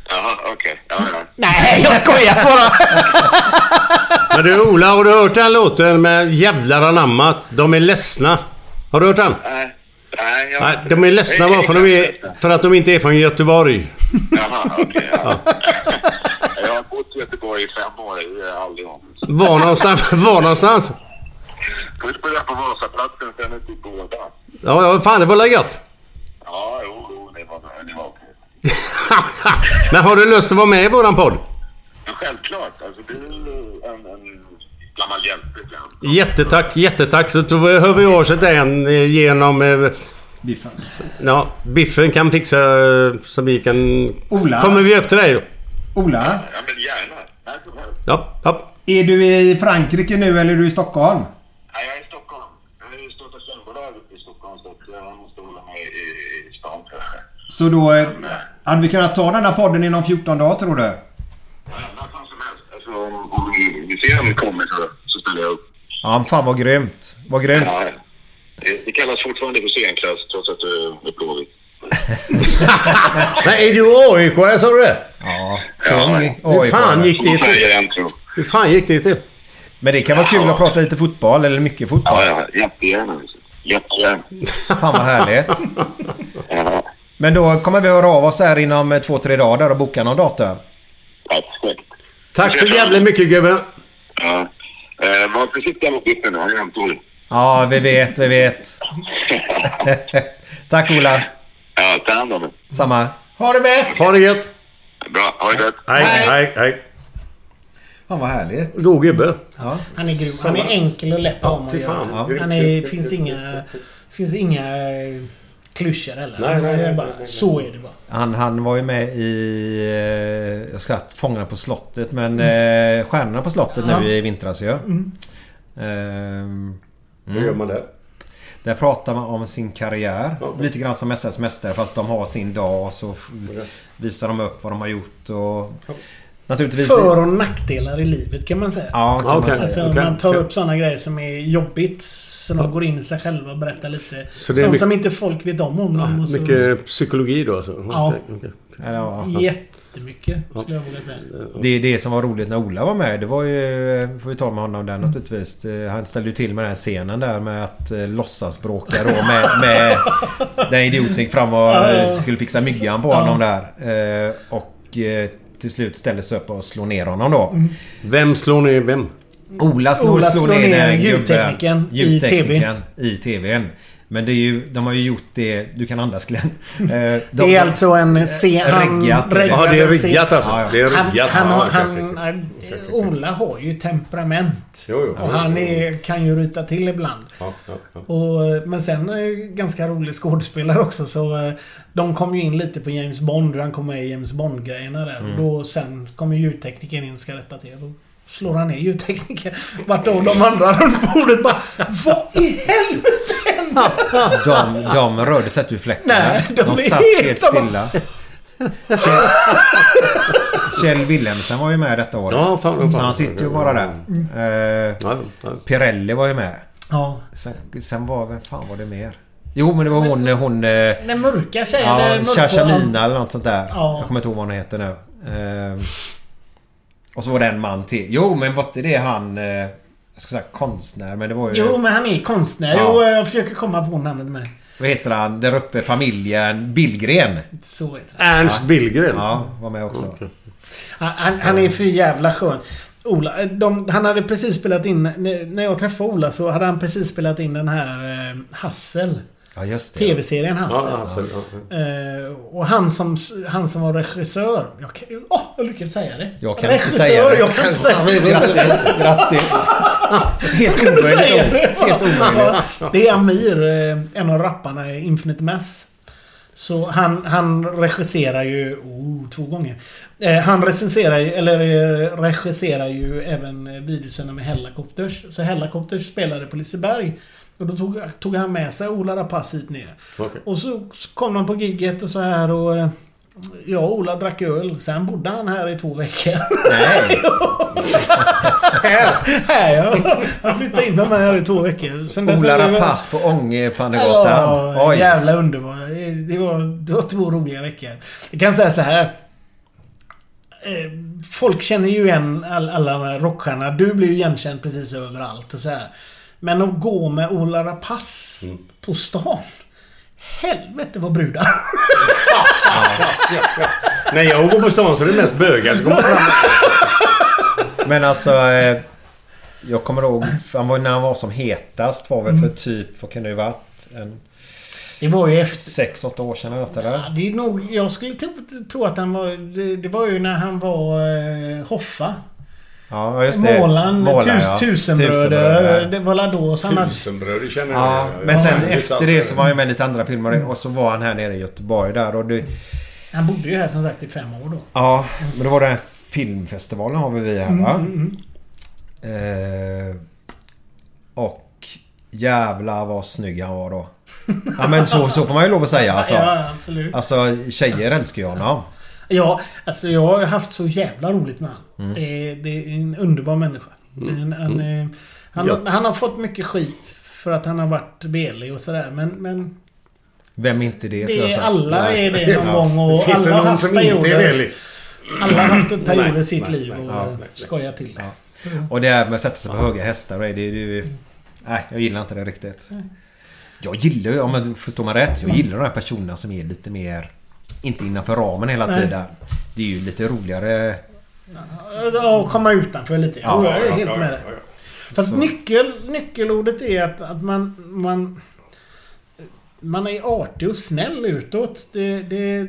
Jaha, okej. Ja, ja. Nej, jag skojar bara! Men du Ola, har du hört den låten med Jävlar anammat? De är ledsna. Har du hört den? Nej, nej, jag... Nej, de är ledsna bara för, de är, för att de inte är från Göteborg. Jaha, okej. ja. Jag har bott i Göteborg i fem år. Aldrig om. Var någonstans? Var någonstans? Ska vi spela på Vasaplatsen sen ute i båda? Ja, ja, fan det var gött? Ja, jo, jo, det var, det var okej. Men har du lust att vara med i våran podd? Men självklart. Alltså, det är en, en gammal hjälte. Jättetack, jättetack. Så då hör vi av oss den eh, genom... eh, Biffen. Ja, Biffen kan fixa eh, så vi kan... Ola? Kommer vi upp till dig då? Ola? Ja, men gärna. Ja, ja. Är du i Frankrike nu eller är du i Stockholm? Nej, jag är i Stockholm. Jag är i startat sändbolaget i Stockholm så att jag måste hålla mig i, i stan kanske. Så då... eh, Hade vi kunnat ta den här podden inom 14 dagar tror du? Ja, fan som helst. Alltså, om, om vi, vi ser om det kommer så, så ställer jag upp. Ja, fan vad grymt. Vad grymt. Ja, det, det kallas fortfarande för scenklass trots att du är blåvit. Men är du AIK sa du det? Ja, tung Hur AIK. fan gick det till? Hur fan gick det till? Men det kan vara kul att prata lite fotboll eller mycket fotboll. Ja, ja, jättegärna. Jättegärna. Fan vad härligt. Ja, Men då kommer vi höra av oss här inom eh, två, tre dagar och boka någon datum. perfekt. Tack så jävla mycket gubben. Ja. Eh, var försiktiga mot biffen nu. Han är ömtålig. Ja, vi vet, vi vet. Tack Ola. Ja, ta hand om er. Samma. Ha det bäst! Ha det gött. Bra, ha det gött. Hej, Hej. hej, hej. Fan vad härligt. God gubbe. Ja. Han är grym. Han är enkel och lätt att ha med fy att fan. göra. Ja. Han är, finns inga... Finns inga klyschor heller. Nej, nej, nej, bara, nej, nej. Så är det bara. Han, han var ju med i... eh, Jag ska Fångarna på slottet men eh, Stjärnorna på slottet Ja. nu i vintras ju. Ehm, Hur gör man det? Där pratar man om sin karriär. Ja. Lite grann som Mästarnas Mästare fast de har sin dag och så visar de upp vad de har gjort och... Naturligtvis... För och nackdelar i livet kan man säga. Ja, kan Okej. man säga. Alltså, okej, man tar okej. upp sådana grejer som är jobbigt. Så de går in i sig själva och berättar lite. Sånt mycket- som inte folk vet om om och så- Mycket psykologi då alltså? Ja. Eller, ja. Jättemycket skulle jag våga säga. Det, det som var roligt när Ola var med det var ju... Får vi ta med honom där naturligtvis. Eh, Han ställde ju till med den här scenen där med att eh, låtsas bråka då med, med den idioten som gick fram och eh, skulle fixa myggan på honom där. Eh, Och eh, till slut ställde sig upp och slår ner honom då. Vem slår ner vem? Ola slår, Ola slår slår ner, ner ljudteknikern gubben. i Ljudteknikern i TVn. Men det är ju, de har ju gjort det... Du kan andas Glenn. Eh, de- Det är alltså en scen... Han Riggat. Ja, det är riggat alltså. Ja, ja. Det är Han, riggat. han, okej, han, okej. Ola har ju temperament. Jo, jo. Och han är, kan ju ryta till ibland. Ja, ja, ja. Och, men sen är ju ganska rolig skådespelare också så eh, De kom ju in lite på James Bond hur han kom med i James Bond-grejerna där. Mm. Och då sen kommer ljudteknikern in och ska rätta till. Och slår han ner ljudtekniken. Vart de, de andra runt bordet bara Vad i helvete? De, de rörde sig inte ur fläkten. Nej, de de satt helt- helt stilla. Kjell, Kjell Wilhelmsen var ju med detta året. Ja, fan, fan. så han sitter ju bara där. Eh, Ja, ja. Pirelli var ju med. Ja. Sen, sen var... Vem fan var det mer? Jo men det var hon... hon eh, Den mörka tjejen. ja, Shashamina eller något sånt där. Ja. Jag kommer inte ihåg vad hon heter nu. Eh, och så var det en man till. Jo men var inte det han... Eh, jag ska säga konstnär men det var ju... Jo, men han är konstnär. Ja. Jo, jag försöker komma på namnet med. Vad heter han? Där uppe familjen Billgren. Så heter det. Ernst Billgren. Ja, var med också. Han, han, han är för jävla skön. Ola, de, han hade precis spelat in... När jag träffade Ola så hade han precis spelat in den här eh, Hassel. Ja just det. TV-serien Hassel. Ja, Hassel, ja. Eh, och han som, han som var regissör. Jag, åh, jag lyckades säga det. Jag kan regissör, inte säga det. Jag kan inte säga det. Grattis, grattis. Helt omöjligt. Helt omöjligt. Det är Amir, eh, en av rapparna i Infinite Mass. Så han, han regisserar ju... Oh, två gånger. Eh, han recenserar ju, eller eh, regisserar ju även eh, videosarna med Hellacopters. Så Hellacopters spelade på Liseberg. Och då tog, tog han med sig Ola Rapace hit ner. Okej. Och så kom de på gigget och så här och... eh, Jag och Ola drack öl. Sen bodde han här i två veckor. Nej. här ja. Han flyttade in mig här i två veckor. Sen Ola Rapace på Ångepannegatan. Ja, Oj. jävla underbar. Det var, det var två roliga veckor. Jag kan säga så här. Eh, Folk känner ju igen all, alla de här rockstjärnorna. Du blir ju igenkänd precis överallt och så här. Men att gå med Ola Rapace Mm. på stan. Helvete vad brudar. När jag går på stan så är det mest bögar som kommer fram. Men alltså... Eh, jag kommer ihåg han var, när han var som hetast var väl för typ... Vad kan det ju varit? En Det var ju efter... 6-8 år sedan eller något Ja, eller? det är nog... Jag skulle tro, tro att han var... Det, det var ju när han var eh, Hoffa. Ja just det. Målan, Målaren, tus, ja. tusenbröder. Det var då så han hade... Tusenbröd, det känner Ja, jag. men sen Ja, efter det så var han med i lite andra filmer och så var han här nere i Göteborg där och det... Han bodde ju här som sagt i fem år då. Ja, men då var det den här filmfestivalen har vi vi här va? Mm, Eh, och jävlar vad snygg han var då. Ja men så, så får man ju lov att säga alltså. Ja, absolut. Alltså tjejer älskar ju honom. Ja, alltså jag har haft så jävla roligt med honom. Mm. Det, är- det är en underbar människa. En, en, eh, han, Gött. han har fått mycket skit för att han har varit belig och sådär. Men, men Vem är inte det skulle jag det, säga. alla är det någon Ja. gång. Och Finns det alla har någon haft som inte är perioder. velig? Alla har haft perioder Nej, i sitt nej, liv nej, och ja, nej, nej. skojar till det. Och det här med att sätta sig på höga hästar. Det, det, det, nej, jag gillar inte det riktigt. Jag gillar ju, om jag förstår mig rätt, jag gillar de här personerna som är lite mer... Inte innanför ramen hela Nej. tiden. Det är ju lite roligare. Ja, Och komma utanför lite. Ja, Ja, jag är helt ja, med ja, dig. ja. Fast Så. nyckel, nyckelordet är att, att man, man... Man är artig och snäll utåt. Det... det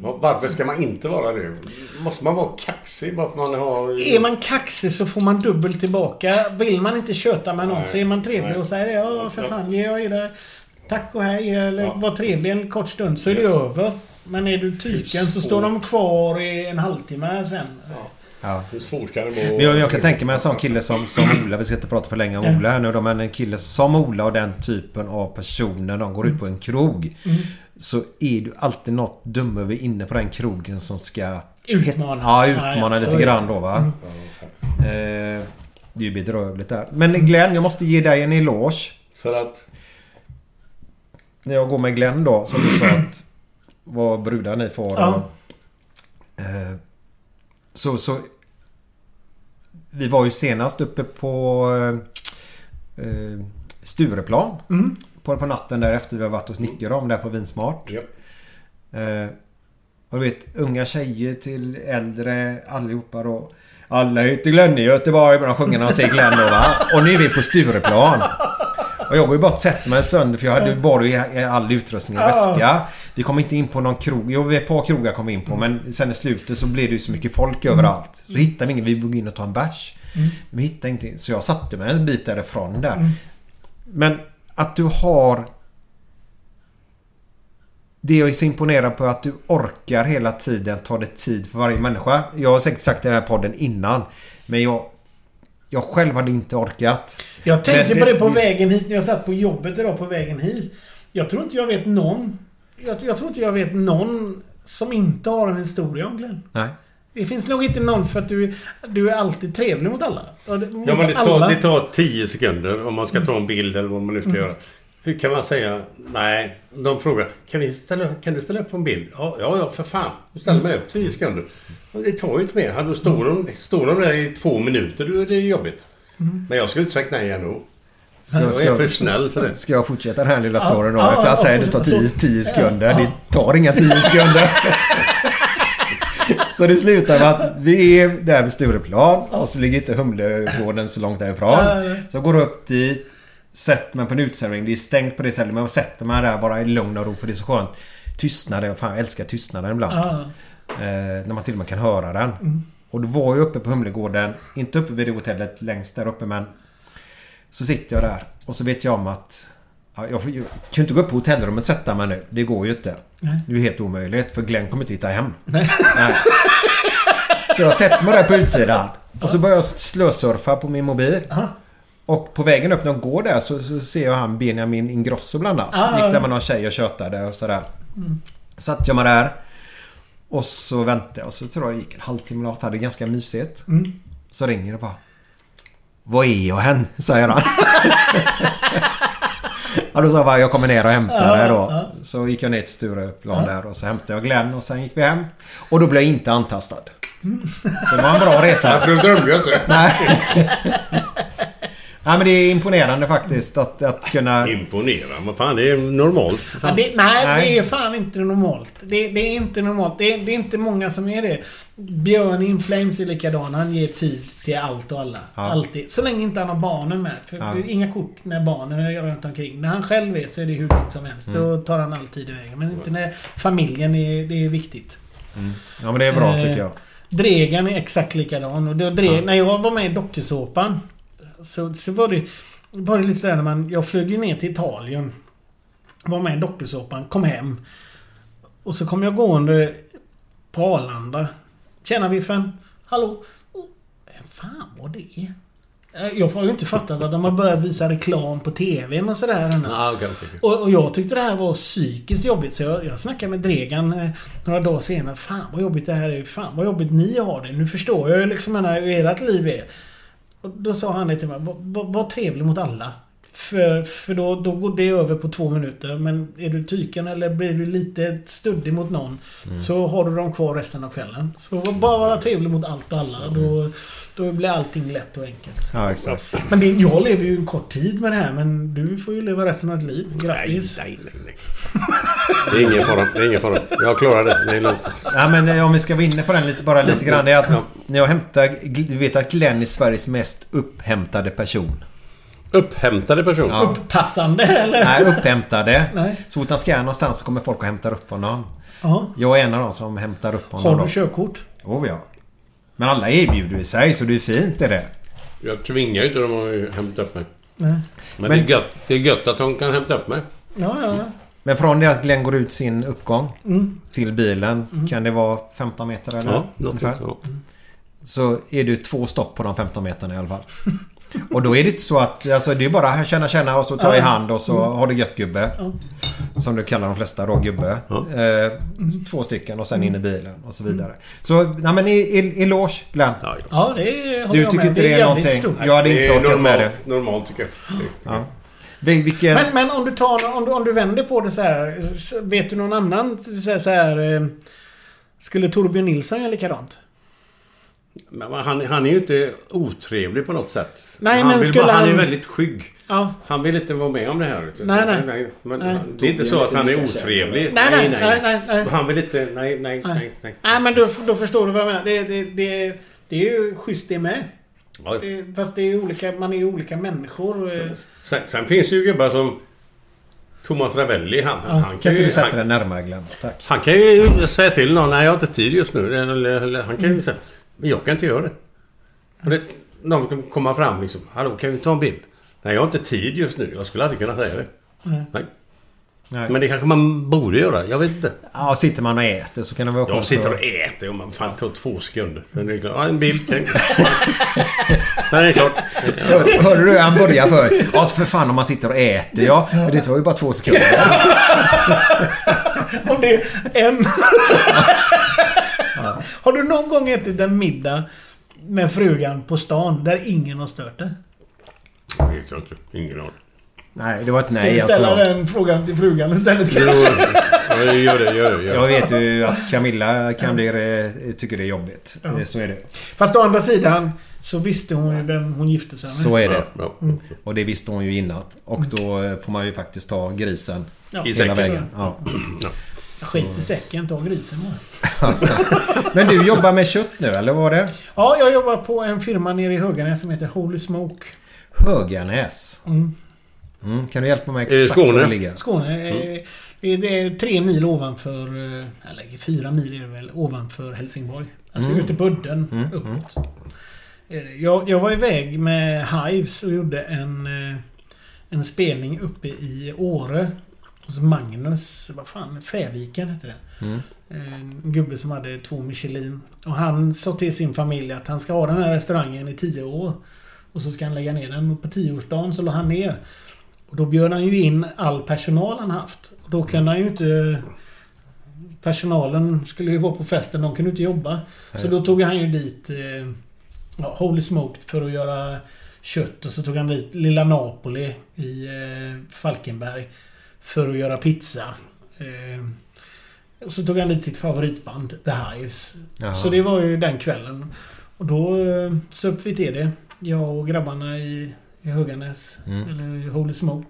Varför ska man inte vara det? Måste man vara kaxig bara för man har... är man kaxig så får man dubbelt tillbaka. Vill man inte köta med någon Nej, så är man trevlig nej. och säger ja för fan ge jag er det. Tack och hej eller Ja. var trevlig en kort stund så är det Yes. över. Men är du tyken så står de kvar i en halvtimme sen. Ja. Hur svårt kan det Men vara? jag, jag kan tänka mig en sån kille som, som Ola. Vi ska inte prata för länge om Ola här nu då. Men en kille som Ola och den typen av personer. De går ut på en krog. Så är du alltid något dum över inne på den krogen som ska... Utmana. Ja, Ja, ja, utmana så lite grann då va. Eh, det är ju bedrövligt där. Men Glenn, jag måste ge dig en eloge. För att... När jag går med Glenn då, som du sa att vad brudar ni får. Ja. Och, eh, så, så... Vi var ju senast uppe på eh, eh, Stureplan. Mm. På, på natten där efter vi har varit hos Nicke och dem där på Vinsmart. Ja. Eh, och du vet, unga tjejer till äldre allihopa då. Alla heter Glenn i Göteborg. Börjar sjunga när de ser Glenn då va. Och nu är vi på Stureplan. Och jag går ju bara och sätter mig en stund för jag hade bara i all utrustning i Ja. väska. Vi kom inte in på någon krog. Jo, ett par krogar kom vi in på. Men sen i slutet så blev det ju så mycket folk överallt. Så hittade vi ingen. Vi började in och ta en bärs. Men vi hittade ingenting. Så jag satte mig en bit därifrån där. Men att du har det jag är så imponerad på är att du orkar hela tiden ta dig tid för varje människa. Jag har säkert sagt det i den här podden innan. Men jag, jag själv hade inte orkat. Jag tänkte på det på vägen hit när jag satt på jobbet idag på vägen hit. Jag tror inte jag vet någon... Jag, jag tror inte jag vet någon som inte har en historia om Glenn. Nej. Det finns nog inte någon för att du, du är alltid trevlig mot alla. Mot Ja, men det alla. tar, det tar 10 sekunder om man ska ta en bild eller vad man nu ska göra. Hur kan man säga nej? De frågar kan, vi ställa, kan du ställa upp på en bild? Ja, ja, ja för fan. Du ställer mig upp 10 sekunder. Det tar ju inte mer. Hade- Står de, står de där i två minuter då är det jobbigt. Men jag skulle inte sagt nej ändå. Ska, Jag är för snäll för det. Ska jag fortsätta den här lilla storyn då? ja, Eftersom jag ja, säger att det tar fortsätt. 10, 10 sekunder. Ja. Det tar inga 10 sekunder. så det slutar med att vi är där vid Stureplan och så ligger inte Humlegården så långt därifrån. Så jag går upp dit. Sätter mig på en uteservering. Det är stängt på det stället men jag sätter mig där bara i lugn och ro för det är så skönt. Tystnaden. Fan jag älskar tystnaden ibland. Ja. Eh, när man till och med kan höra den. Och då var jag uppe på Humlegården. Inte uppe vid det hotellet längst där uppe men... Så sitter jag där och så vet jag om att... Ja, jag, får, jag kan inte gå upp på hotellrummet och sätta mig nu. Det går ju inte. Nej. Det är ju helt omöjligt för Glenn kommer inte hitta hem. Nej. Nej. Så jag sätter mig där på utsidan. Och så börjar jag slösurfa på min mobil. Aha. Och på vägen upp när jag går där så, så ser jag han Benjamin Ingrosso bland annat. Ah. Gick där med någon tjej och tjötade och sådär. Satt jag mig där. Och så väntade jag och så tror jag det gick en halvtimme eller något. Hade ganska mysigt. Så ringer det bara. Vad är jag hän? Säger han. ja, då sa jag bara jag kommer ner och hämtar det då. Så gick jag ner till Stureplan där och så hämtade jag Glenn och sen gick vi hem. Och då blev jag inte antastad. Så det var en bra resa. För du drömde ju inte. Nej. Nej men det är imponerande faktiskt att, att kunna... Imponera. Vad fan, det är normalt. Ja, Fan. det, nej, Nej. det är fan inte normalt. Det, det är inte normalt. Det är, det är inte många som är det. Björn in Flames är likadan. Han ger tid till allt och alla. Ja. Alltid. Så länge inte han har barnen med. För Ja. det är inga kort när barnen är runt omkring. När han själv är så är det hur lugnt som helst. Mm. Då tar han all tid i vägen. Men inte när familjen är, det är viktigt. Ja men det är bra Eh, tycker jag. Dregan är exakt likadan. Och Dreg, När jag var med i dokusåpan så, så var det, var det lite sådär när man... Jag flög ju ner till Italien. Var med i dokusåpan, kom hem. Och så kom jag gående på Arlanda. Tjena Biffen. Hallå. Oh, vem fan var det? Eh, Jag har ju inte fattat att de har börjat visa reklam på TVn och sådär ännu. Ah, okej, okej. Och, och jag tyckte det här var psykiskt jobbigt så jag, jag snackade med Dregan eh, några dagar senare. Fan vad jobbigt det här är. Fan vad jobbigt ni har det. Nu förstår jag ju liksom hur ert liv är. Och då sa han det till mig. Var, var, var trevlig mot alla. För, för då, då går det över på två minuter. Men är du tyken eller blir du lite studdig mot någon. Så har du dem kvar resten av kvällen. Så bara vara trevlig mot allt och alla. Då, då blir allting lätt och enkelt. Ja exakt. Men det, jag lever ju en kort tid med det här men du får ju leva resten av ditt liv. Grattis! nej, nej, nej. Det är ingen fara. Det är ingen fara. Jag klarar det. Det är lugnt. Ja men eh, om vi ska vara inne på den lite, bara lite grann. Det är att när jag hämtar... Du vet att Glenn är Sveriges mest upphämtade person. Upphämtade person. Ja. Uppassande eller? Nej, upphämtade. Nej. Så fort han ska någonstans så kommer folk och hämtar upp honom. Ja. Jag är en av dem som hämtar upp honom. Har då. du körkort? Oh, ja. Men alla erbjuder ju sig så det är fint är det. Jag tvingar ju inte dem att hämta upp mig. Nej. Men, Men- det, är gött, det är gött att de kan hämta upp mig. Ja, ja, ja. Men från det att Glenn går ut sin uppgång Mm. till bilen. Kan det vara 15 meter eller? Ja, något ungefär? ja. Så är det två stopp på de 15 meterna i alla fall. Och då är det inte så att... Alltså det är bara känna känna och så ta i hand och så har du gött gubbe. Som du kallar de flesta då gubbe. Ja. Eh, två stycken och sen in i bilen och så vidare. Så nej men i- i- eloge Glenn. Ja, ja. Ja, det håller Du jag tycker med. inte det är någonting? Jag hade Det inte är orkat med det. normalt, tycker jag. Vilken... Men, men om du tar... Om du, om du vänder på det så här. Vet du någon annan så här, så här eh, Skulle Torbjörn Nilsson göra likadant? Men han, han är ju inte otrevlig på något sätt. Nej, han men skulle bara, han är väldigt skygg. Ja. Han vill inte vara med om det här. du. Nej, nej. Men Nej. Det är inte så att han är otrevlig. Nej, nej, nej, nej, nej. Han vill inte... Nej, nej, nej. nej. Nej, men då, då förstår du vad jag menar. Det, det, det, det är ju schysst det med. Ja. Det, fast det är ju olika, man är ju olika människor. eh. Sen, sen finns det ju gubbar som... Thomas Ravelli, han, han Kan kan ju... sätta Han, närmare Glenn? Tack. han kan ju säga till någon, nej jag har inte tid just nu. Eller, eller, han kan Mm. ju säga, men jag kan inte göra det. Och det någon kan komma fram liksom, hallå kan vi ta en bild? Nej jag har inte tid just nu, jag skulle aldrig kunna säga det. Nej. Nej. Nej. Men det kanske man borde göra. Jag vet inte. Ja, sitter man och äter så kan det vara Jag skönt sitter att- och äter och man fan tar två sekunder. Sen är det klart. Ja, en bild. Sen är det klart. Hör- Hörde du hur han började för? Ja, för fan om man sitter och äter. Ja, men det tar ju bara två sekunder. Om det är en... Har du någon gång ätit en middag med frugan på stan där ingen har stört det? Det vet jag inte. Ingen aning. Nej, det var ett Ska nej vi ställa alltså. den frågan till frugan istället? Jo, ja, gör det, gör det. Gör Jag vet ju att Camilla kan bli, eh, tycker det är jobbigt. Ja. Eh, Så är det. Fast å andra sidan så visste hon ju vem hon gifte sig med. Så är det. Ja, ja. Och det visste hon ju innan. Och då eh, får man ju faktiskt ta grisen Ja. I hela vägen. Ja. Skit i säcken, ta grisen bara. Men du jobbar med kött nu, eller vad var det? Ja, jag jobbar på en firma nere i Höganäs som heter Holy Smoke. Höganäs. Mm. Mm. Kan du hjälpa mig Eh, exakt Skåne. var det ligger? Skåne. eh, Det är tre mil ovanför... eh, Eller fyra mil är det väl ovanför Helsingborg. Alltså Mm. ute på udden Mm, uppåt. Är det. Jag, jag var iväg med Hives och gjorde en, eh, en spelning uppe i Åre. Hos Magnus, vad fan, Fäviken hette det. Mm. En gubbe som hade två Michelin. Och han sa till sin familj att han ska ha den här restaurangen i tio år. Och så ska han lägga ner den. Och på tioårsdagen så la han ner. Och då bjöd han ju in all personal han haft. Och då kunde han ju inte... Personalen skulle ju vara på festen, de kunde inte jobba. Ja, Så då tog han ju dit eh, ja, Holy Smoked för att göra kött. Och så tog han dit Lilla Napoli i eh, Falkenberg. För att göra pizza. Eh, och så tog han dit sitt favoritband, The Hives. Jaha. Så det var ju den kvällen. Och då eh, söp vi till det. Jag och grabbarna i, i Höganäs. Mm. Eller i Holy Smoke.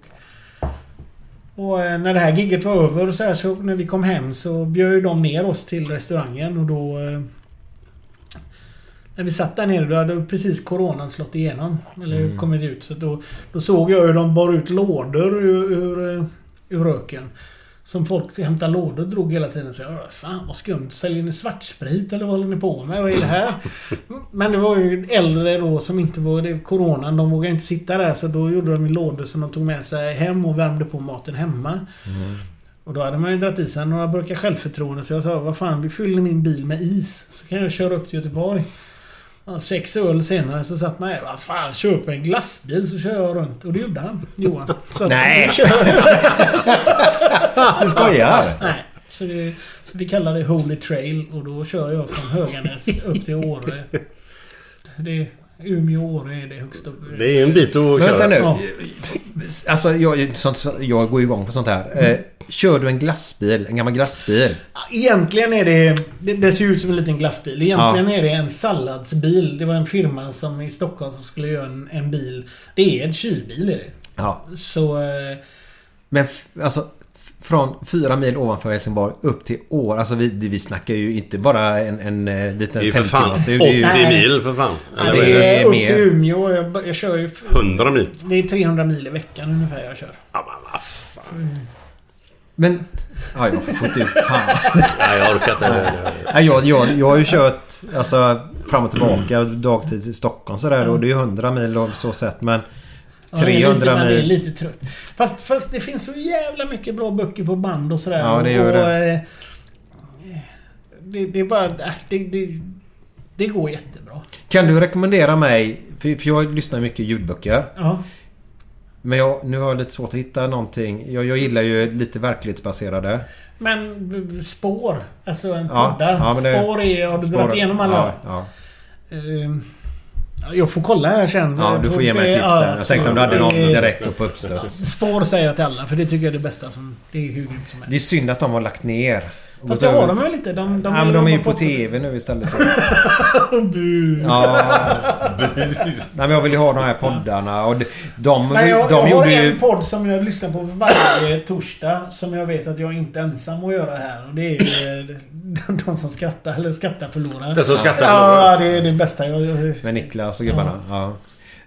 Och eh, när det här gigget var över så, här, så när vi kom hem så bjöd de ner oss till restaurangen och då... Eh, när vi satt där nere då hade precis coronan slått igenom. Eller Mm. kommit ut. Så då, då såg jag hur de bar ut lådor ur, ur, ur röken. Som folk hämtade lådor drog hela tiden. Så jag, "Åh, fan vad skumt. Säljer ni svartsprit eller vad håller ni på med? Vad är det här? Men det var ju äldre då som inte var... Det, coronan, de vågade inte sitta där. Så då gjorde de lådor som de tog med sig hem och värmde på maten hemma. Och då hade man ju dragit i sig några burkar självförtroende. Så jag sa, vad fan, vi fyller min bil med is. Så kan jag köra upp till Göteborg. Sex öl senare så satt man här, vad fan, köp en glassbil så kör jag runt. Och det gjorde han, Johan. Så Nej. Du skojar? Nej. Så, det, så vi kallar det Holy Trail och då kör jag från Höganäs upp till Åre. Det, Umeå-Åre är det högsta. Det är ju en bit att köra. vänta nu. Ja. Alltså, jag, sånt, så- jag går igång på sånt här. Eh, kör du en glassbil? En gammal glassbil? Egentligen är det, det... Det ser ut som en liten glassbil. Egentligen är det en salladsbil. Det var en firma som i Stockholm som skulle göra en, en bil. Det är en kylbil är det. Ja. Så... eh, Men alltså... Från fyra mil ovanför Helsingborg upp till År. Alltså vi, vi snackar ju inte bara en, en, eh, liten Det är för fan 50 80 det är ju, mil för fan. Eller det är det? är upp mer. till Umeå. Jag, jag kör ju... 100 mil. Det är 300 mil i veckan ungefär jag kör. Ja, men vad fan. Men... Ja, jag får inte ut... Fan. Nej, jag orkar inte. Nej, jag, jag, jag har ju kört alltså, fram och tillbaka dagtid till Stockholm sådär. Och det är ju 100 mil och så sett. Men 300 man är mil. lite trött. Fast, fast det finns så jävla mycket bra böcker på band och sådär. Ja, det gör och, det. eh, det. Det är bara... äh, Det, det, det går jättebra. Kan du rekommendera mig... För, jag lyssnar mycket ljudböcker. Ja. Men jag, nu har jag lite svårt att hitta någonting. Jag, jag gillar ju lite verklighetsbaserade. Men spår. Alltså en Ja, podda. ja, det- spår är... Har du Spår- dragit igenom alla? Ja, ja. Ja, jag får kolla här sen. ja du får ge mig tips ja, sen. Jag tänkte om du hade någon direkt så på uppstuds. Spår säger jag till alla för det tycker jag är det bästa som... Det är hur grymt som helst. Det är synd att de har lagt ner. Fast det har de väl inte? De, de, ja, men de är ju jobbar på TV nu istället. Bu. Ja. Nej, men jag vill ju ha de här poddarna. Och de, de, Men jag, de jag har gjorde en ju... podd som jag lyssnar på varje torsdag. Som jag vet att jag inte är ensam att göra här. Och det är ju eh, de som skrattar, eller skrattar förlorar. Den som skrattar Ja, förlorar. det är det bästa. Jag, Med Niklas och gubbarna. Ja.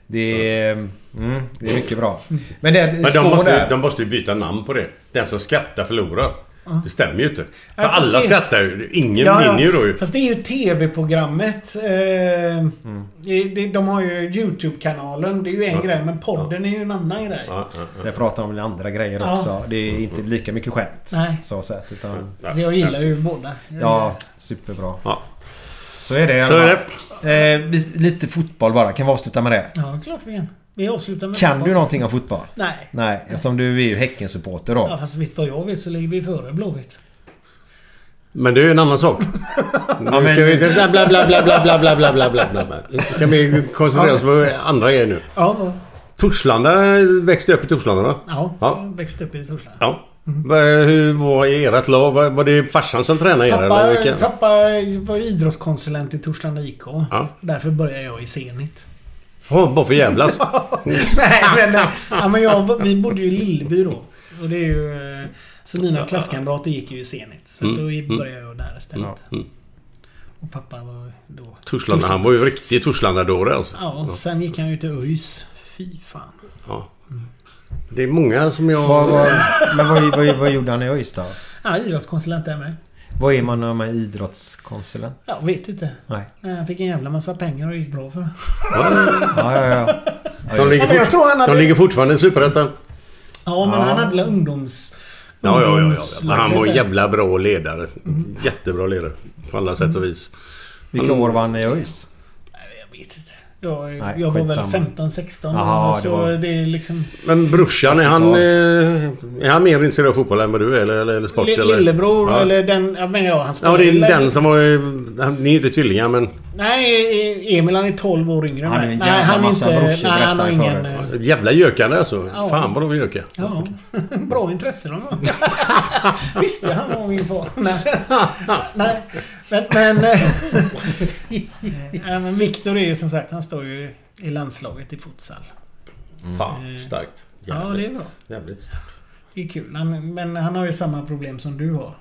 Det är... Mm, det är mycket bra. Men det... Men de måste, där. de måste ju byta namn på det. Den som skrattar förlorar. Det stämmer ju inte. För Ja, alla det- skrattar ju. Ingen Ja, ja. vinner ju då ju. Fast det är ju TV-programmet. Eh, Mm. det- det- De har ju YouTube-kanalen. Det är ju en grej. Men podden är ju en annan grej. Ja, ja, ja. Det pratar om andra grejer Ja. också. Det är inte lika mycket skämt. Nej. Så sett. Utan, Så jag gillar ju båda. Ja, superbra. Ja. Så är det. Så är fall. Eh, lite fotboll bara. Kan vi avsluta med det? Ja, klart vi kan. Vi avslutar med Kan fotboll. du någonting om fotboll? Nej. Nej, eftersom du är ju Häcken-supporter då. Ja, fast vet vad jag vet så ligger vi före Blåvitt. Men det är ju en annan sak. Nu men- ska vi... Bla, bla, bla, bla, bla, bla, bla, bla, bla, bla, bla. Ska vi koncentrera oss på andra grejer nu. Ja, ja. Torslanda växte upp i Torslanda va? ja. Ja. växte upp i Torslanda. Ja. Va- Hur var ert lag? Var det farsan som tränade er eller Pappa, vilka? pappa var idrottskonsulent i Torslanda IK. Ja. Därför började jag i Zenit. Oh, bara för jävlas. Nej, men, nej. ja, men jag, vi bodde ju i Lilleby då. Och det är ju... eh, Så mina klasskamrater gick ju i Zenit. Så då började jag där istället. Mm. Och pappa var då... Torslanda, han var ju riktig Torslanda-dåre alltså. Ja, sen gick han ju till ÖIS. Fy fan. Ja. Det är många som jag... Vad, vad, men vad, vad, vad gjorde han i ÖIS då? Ja, idrottskonsulent där med. Vad är man när man är idrottskonsulent? Jag vet inte. Nej. Nej, Han fick en jävla massa pengar och det gick bra för. Ja, ja, ja. De ligger, Ja, jag fort... hade- de ligger fortfarande i Superettan. Ja, men han hade väl ungdoms... Ja, ja, ja, ja. Men han var en jävla bra ledare. Jättebra ledare. På alla sätt och vis. Vilka år var han i ÖIS? Nej, jag vet inte. Jag, Nej, jag var väl skitsamma. 15, 16 Jaha, det så var- det är liksom... Men brorsan, är han, 80-tal. eh, är han mer intresserad av fotboll än vad du är? Eller, eller, eller sport? Li- eller? Lillebror ja. eller den... Ja, men ja, han Ja, det är den som var... eh, Ni är inte tvillingar men... Nej, Emil han är 12 år yngre Han är en Nej, jävla han är massa inte... brorsor, Nej, han har berättar ingen... Jävla gökande alltså. Ja. Fan vad de gökar. Ja, bra intresse de har. Visste han var min far? Nej. Nej. Men... Men, eh, ja, men Viktor är ju som sagt, han står ju i landslaget i futsal. Fan, starkt. Ja, det är bra. Jävligt starkt. Det är kul. Han, men han har ju samma problem som du har.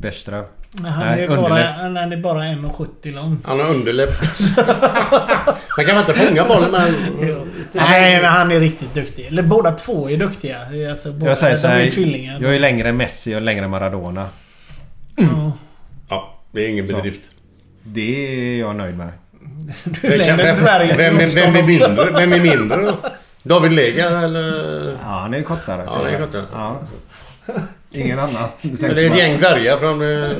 Bergström? Han, Nej, är, bara, underläpp. han är bara 1,70 lång. Han har underläpp. Han kan väl inte fånga bollen men... Nej, men han är riktigt duktig. Eller båda två är duktiga. Alltså, båda, Jag säger så de är här. tvillingar. Jag är längre än Messi och längre än Maradona. Ja. Ja, det är ingen Så. bedrift. Det är jag nöjd med. Du är längre än vem, dvärgen. vem, är- vem är mindre? Vem är mindre då? David Lega eller? Ja, han är ju kortare. Ja, det är kortare. Ja. Ingen annan. Det är ett gäng dvärgar från eh.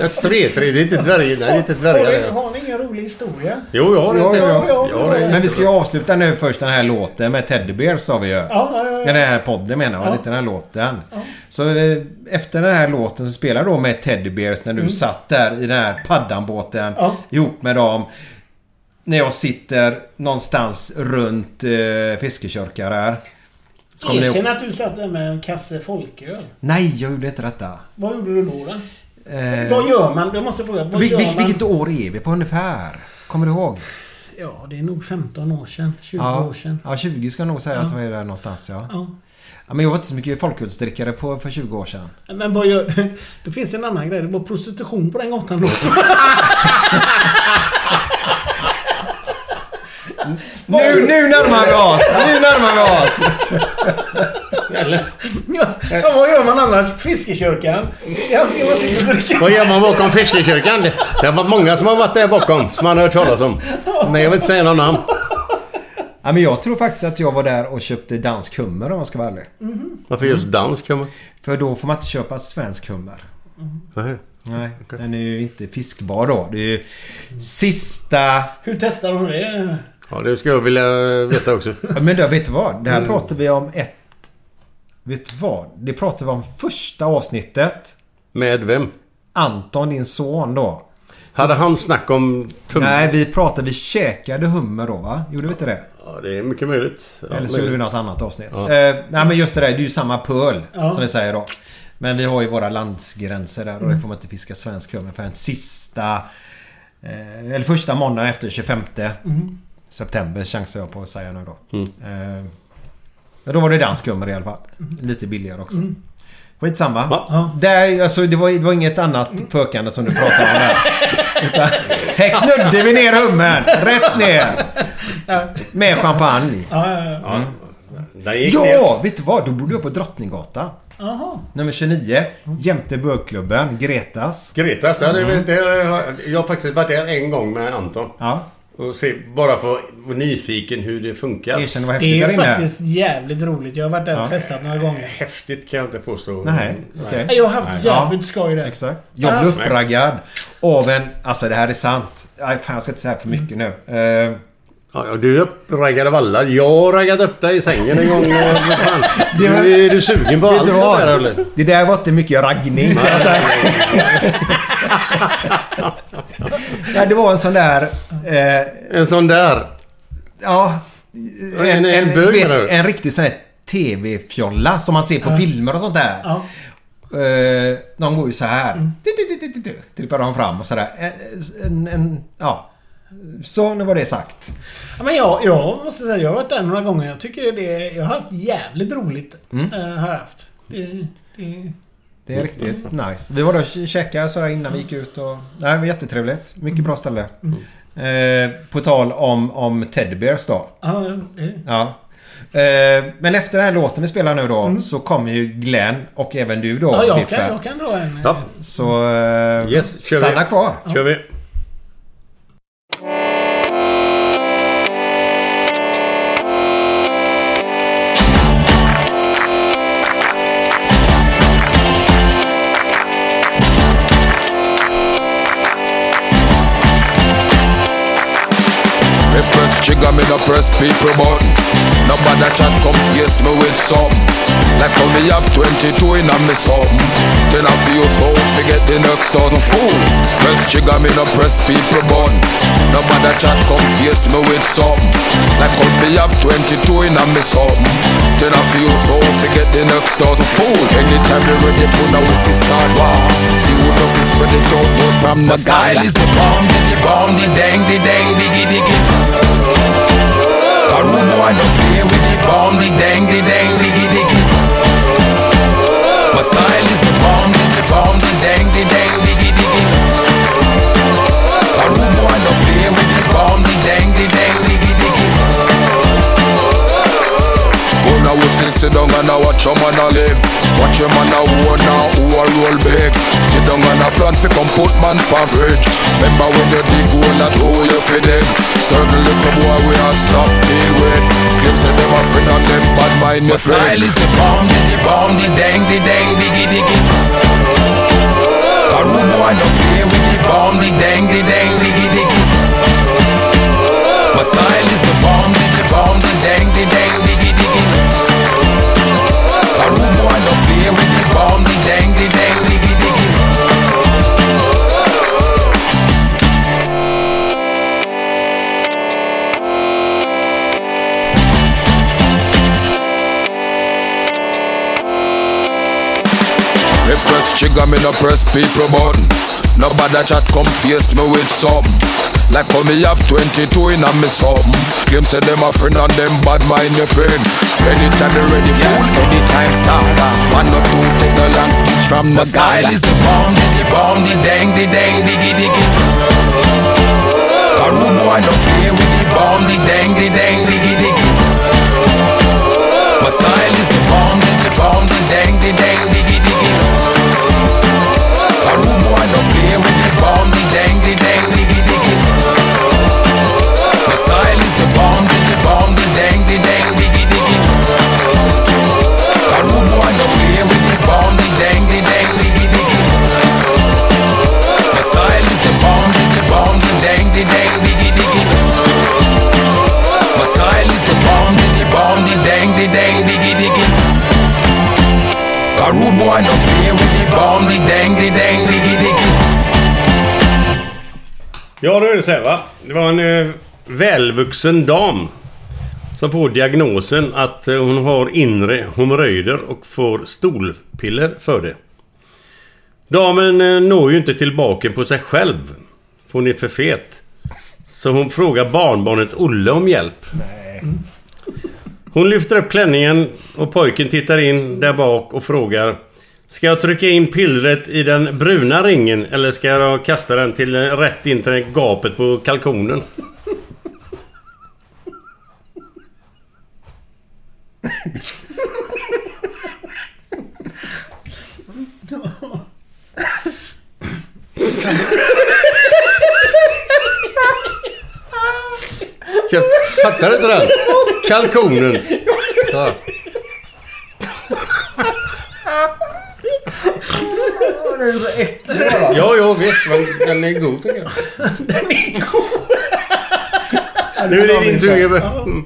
Ett Stretred, det är inte dvärgar. Nej, det är inte dvärgar Har ni, det. har ni ingen rolig historia? Jo, jag har det. Ja, inte. ja, ja. Ja, det är Men vi ska ju jättebra. avsluta nu först den här låten med Teddy Bear sa vi ju. Ja, ja, ja. Den här podden menar jag, Ja. lite den här låten. Så eh, efter den här låten så spelar då med Teddy Bears när du satt där i den här paddanbåten Ja. ihop med dem. När jag sitter någonstans runt eh, Fiskekörka där. Så kommer ni Erkänn ihåg- att du satt där med en kasse folköl. Nej, jag gjorde inte detta. Vad gjorde du då? då? Eh, Vad gör man? Jag måste fråga. Vad vil, vil, man? vilket år är vi på ungefär? Kommer du ihåg? Ja, det är nog 15 år sedan. 20 Ja, år sedan. ja 20 ska jag nog säga att det var där någonstans ja. Ja. ja. Men jag var inte så mycket folkölsdrickare på för 20 år sedan. Men vad gör... Det finns en annan grej. Det var prostitution på den gatan då. Nu, nu närmar vi oss! Nu närmar vi oss! Eller, Ja, ja, vad gör man annars? Fiskekörkan? Det är antingen man sitter och dricker... vad gör man bakom Fiskekyrkan? Det har varit många som har varit där bakom, som man har hört talas om. Men jag vill inte säga någon namn. Ja, men jag tror faktiskt att jag var där och köpte dansk hummer om jag ska vara ärlig. Varför just dansk? Man... För då får man inte köpa svensk hummer. Nej. Nej, den är ju inte fiskbar då. Det är ju sista... Hur testar de det? Ja, det ska jag vilja veta också. Men då, vet du vad? Det här pratar vi om ett... Vet du vad? Det pratar vi om första avsnittet. Med vem? Anton, din son då. Hade han snack om tum... Nej, vi pratade... Vi käkade hummer då va? Gjorde vi inte det? Ja, det är mycket möjligt. Ja, Eller så gjorde vi något annat avsnitt. Ja. Eh, nej men just det där, det är ju samma pöl Ja. som vi säger då. Men vi har ju våra landsgränser där och det får man inte fiska svensk hummer förrän sista... Eh, eller första måndagen efter 25 september chansar jag på att säga nu då. Eh, men då var det dansk hummer i alla fall. Lite billigare också. Skitsamma. Ja. Där, alltså, det, var, det var inget annat pökande som du pratade om där. Utan, här knudde vi ner hummern. Rätt ner. Med champagne. ja, ja. ja. Mm. Ja, vet du vad? Då bodde jag på Drottninggatan. Jaha. Nummer 29. Jämte bögklubben. Gretas. Gretas, ja, det, det, jag har faktiskt varit där en gång med Anton. Ja. Och se, bara för att vara nyfiken hur det funkar. Erkänn vad Det häftigt är där ju faktiskt jävligt roligt. Jag har varit där och Ja. festat några gånger. Häftigt kan jag inte påstå. Nej, okej. Nej, Jag har haft Nej. jävligt skoj där. Exakt. Jag blev uppraggad av en... Alltså det här är sant. Aj, fan, jag ska inte säga för mycket nu. Eh, Ja, ja, du uppraggade vallar. Jag har raggat upp dig i sängen en gång. fan, du, är du sugen på allt vad? där eller? Det där var inte mycket raggning kan jag säga. ja, det var en sån där... Eh, En sån där. ja... En- en bög, vet, menar du? en riktig sån här TV-fjolla som man ser på filmer och sånt där. Ja. Eh, de går ju så här. Mm. Trippar de fram och sådär. En, en, en, ja. Så, nu var det sagt. Ja, men jag, jag måste säga, jag har varit där några gånger. Jag tycker det... Jag har haft jävligt roligt. Mm. eh, har jag haft. Det, det, Det är riktigt nice. Vi var där och käkade sådär innan vi gick ut och... Nej, det var jättetrevligt. Mycket bra ställe. Eh, på tal om, om Teddybears då. ja, det, Ja. Eh, men efter den här låten vi spelar nu då så kommer ju Glenn och även du då ja jag, kan, jag kan dra en. Ja. Så eh, Yes, kör stanna vi. kvar. kör vi. Press trigger, me no press people button. Nobody chat come face me with some Like me have 22 in a me something. Then I feel so forget the next thousand fool. Press trigger, me no press people button. Nobody chat come face me with some Like me have 22 in a me something. Then I feel so forget the next thousand fool. Anytime they ready, to put a whistle start war. See who knows is spread it out, from the style is the bomb, the bomb, the dang, the dang, diggy, diggy. Rude boy no play with the bomb, the dang, the dang, diggy, diggy. My style is the bomb, the bomb, the dang, the dang, now we sit, sit down and now watch your man a live. Watch your man a now who a roll big. Sit down and a plan fi come put man for fridge. Remember when you dig that you fi dig? Certain little boy we all stop deal with. Them a friend and them bad mind My style is the bomb, the, bomb, the dang, the dang, diggy, diggy. Rude boy no play with the bomb, the dang, the dang, diggy, diggy. My style is the bomb, the, the bomb, the dang, the dang, diggy, diggy press trigger, me no press people button. Nobody chat come face me with something. Like how me have 22 in a me something. Claim say them a friend and them bad mind your friend. Anytime they ready fool, anytime stop. One or two take the long speech from the style is the bomb, the, the bomb, the dang, the dang, diggy, diggy. Rude boy no play with the bomb, the dang, the dang, diggy, diggy. My style is the bomb, the, the bomb, the dang, the dang, diggy, no play with the bomb, the dang, the dang, diggy, diggy. My style is the bomb, the, the bomb, the dang, the dang, diggy, diggy. A rude boy no play with the bomb, the dang, the dang, diggy, diggy. My style is the bomb, the, the bomb, the dang, the dang, diggy, diggy. My style is the bomb, the, the bomb, the dang, the dang, diggy, diggy. A rude boy no play with the bomb, the dang, the dang, diggy, diggy. Ja, då är det så här va. Det var en eh, välvuxen dam. Som får diagnosen att eh, hon har inre hemorrojder och får stolpiller för det. Damen eh, når ju inte tillbaka på sig själv. För hon är för fet. Så hon frågar barnbarnet Olle om hjälp. Hon lyfter upp klänningen och pojken tittar in där bak och frågar Ska jag trycka in pillret i den bruna ringen eller ska jag kasta den till eh, rätt in till gapet på kalkonen? Fattar du inte den? Kalkonen. Ja. Den är så äcklig bara. Ja, ja visst. Men den är god tycker jag. Nu är det din tur. Mm.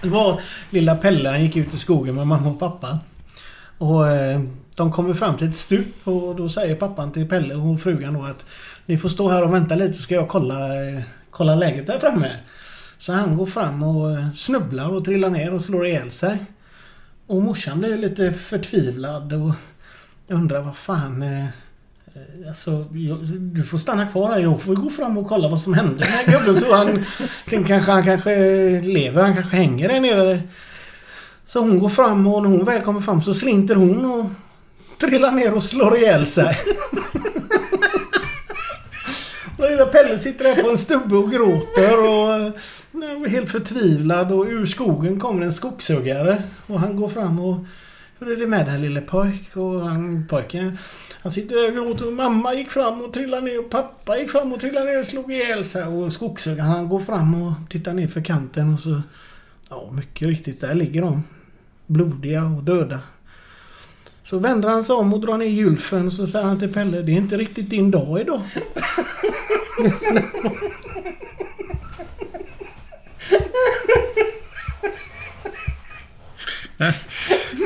Det var lilla Pelle, han gick ut i skogen med mamma och pappa. Och eh, de kommer fram till ett stup och då säger pappan till Pelle och frugan då att Ni får stå här och vänta lite ska jag kolla, eh, kolla läget där framme. Så han går fram och eh, snubblar och trillar ner och slår ihjäl sig. Och morsan blev lite förtvivlad och undrar vad fan... Eh, eh, Alltså, jag, du får stanna kvar här. Jag får gå fram och kolla vad som hände med gubben. Så han, tänkte kanske, han kanske lever. Han kanske hänger där nere. Så hon går fram och när hon väl kommer fram så slinter hon och trillar ner och slår ihjäl sig. Och lilla Pelle sitter där på en stubbe och gråter och jag var helt förtvivlad och ur skogen kommer en skogshuggare och han går fram och Hur är det med dig lille pojk? Och han pojken han sitter där och gråter och mamma gick fram och trillade ner och pappa gick fram och trillade ner och slog ihjäl sig och skogshuggaren han går fram och tittar ner för kanten och så Ja mycket riktigt där ligger de Blodiga och döda så vänder han sig om och drar ner gylfen och så säger han till Pelle Det är inte riktigt din dag idag.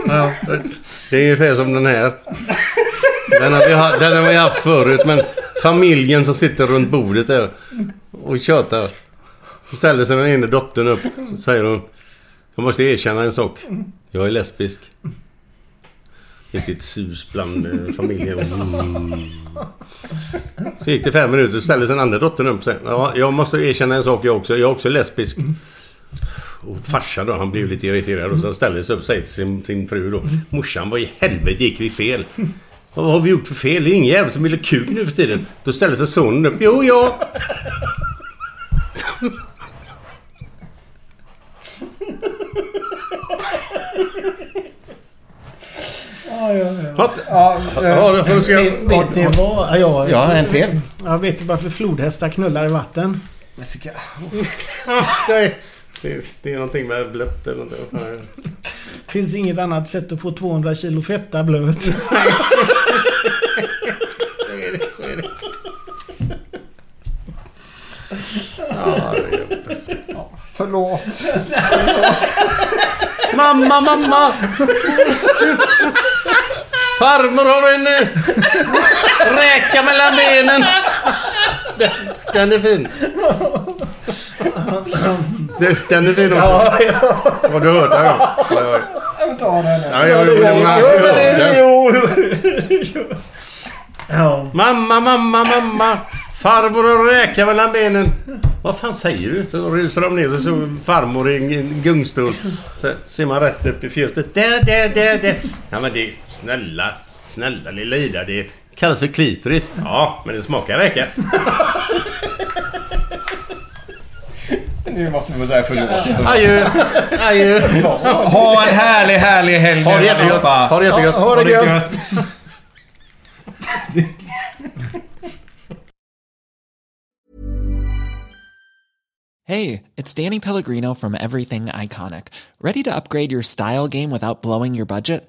Ja, det är ungefär som den här. Den har, vi, ha- den har vi haft förut, men familjen som sitter runt bordet där och tjatar. Så ställer sig den ena dottern upp. Så säger hon. Jag måste erkänna en sak. Jag är lesbisk. Riktigt sus bland eh, familjen. Mm. Så gick det fem minuter så ställde sig den andra dottern upp och sa ja, jag måste erkänna en sak jag också. Jag är också lesbisk. Och farsan då, han blev lite irriterad och så ställde sig upp och säger till sin, sin fru då. Morsan, vad i helvete gick vi fel? Vad har vi gjort för fel? Det är ingen jävel som vill ha kul nu för tiden. Då ställer sig sonen upp. Jo, ja. Ja, ja, ja. Vad? Ja, Ja, ska jag... Vet? Ja, Ja, en till. Jag vet ju varför flodhästar knullar i vatten. Jessica. Det är, det är någonting med blött eller det? Finns inget annat sätt att få 200 kilo fetta blöt. Så är det, så är det. Ja, det är- Förlåt. Mamma, mamma! Farmor har en eh, räka mellan benen. Den, den är fin. Den, den är fin också. Ja, ja. Har du hört den? Ja, ja. Jag tar den. Ja, jag gjorde den. Jag hörde. Jo, jo. Ja. Mamma, mamma, mamma. Farmor har räka mellan benen. Vad fan säger du? Så rusar de ner så så farmor i en- gungstol. Så ser man rätt upp i fjuttet. Där, där, där, där. Ja men det snälla, snälla lilla Ida. Det kallas för klitoris. Ja, men det smakar räka. Nu måste vi säga förlåt. Adjö, adjö. Ha en härlig, härlig helg Ha det nu jättegött. Ha det jättegött. Ha det gött. Hey, it's Danny Pellegrino from Everything Iconic. Ready to upgrade your style game without blowing your budget?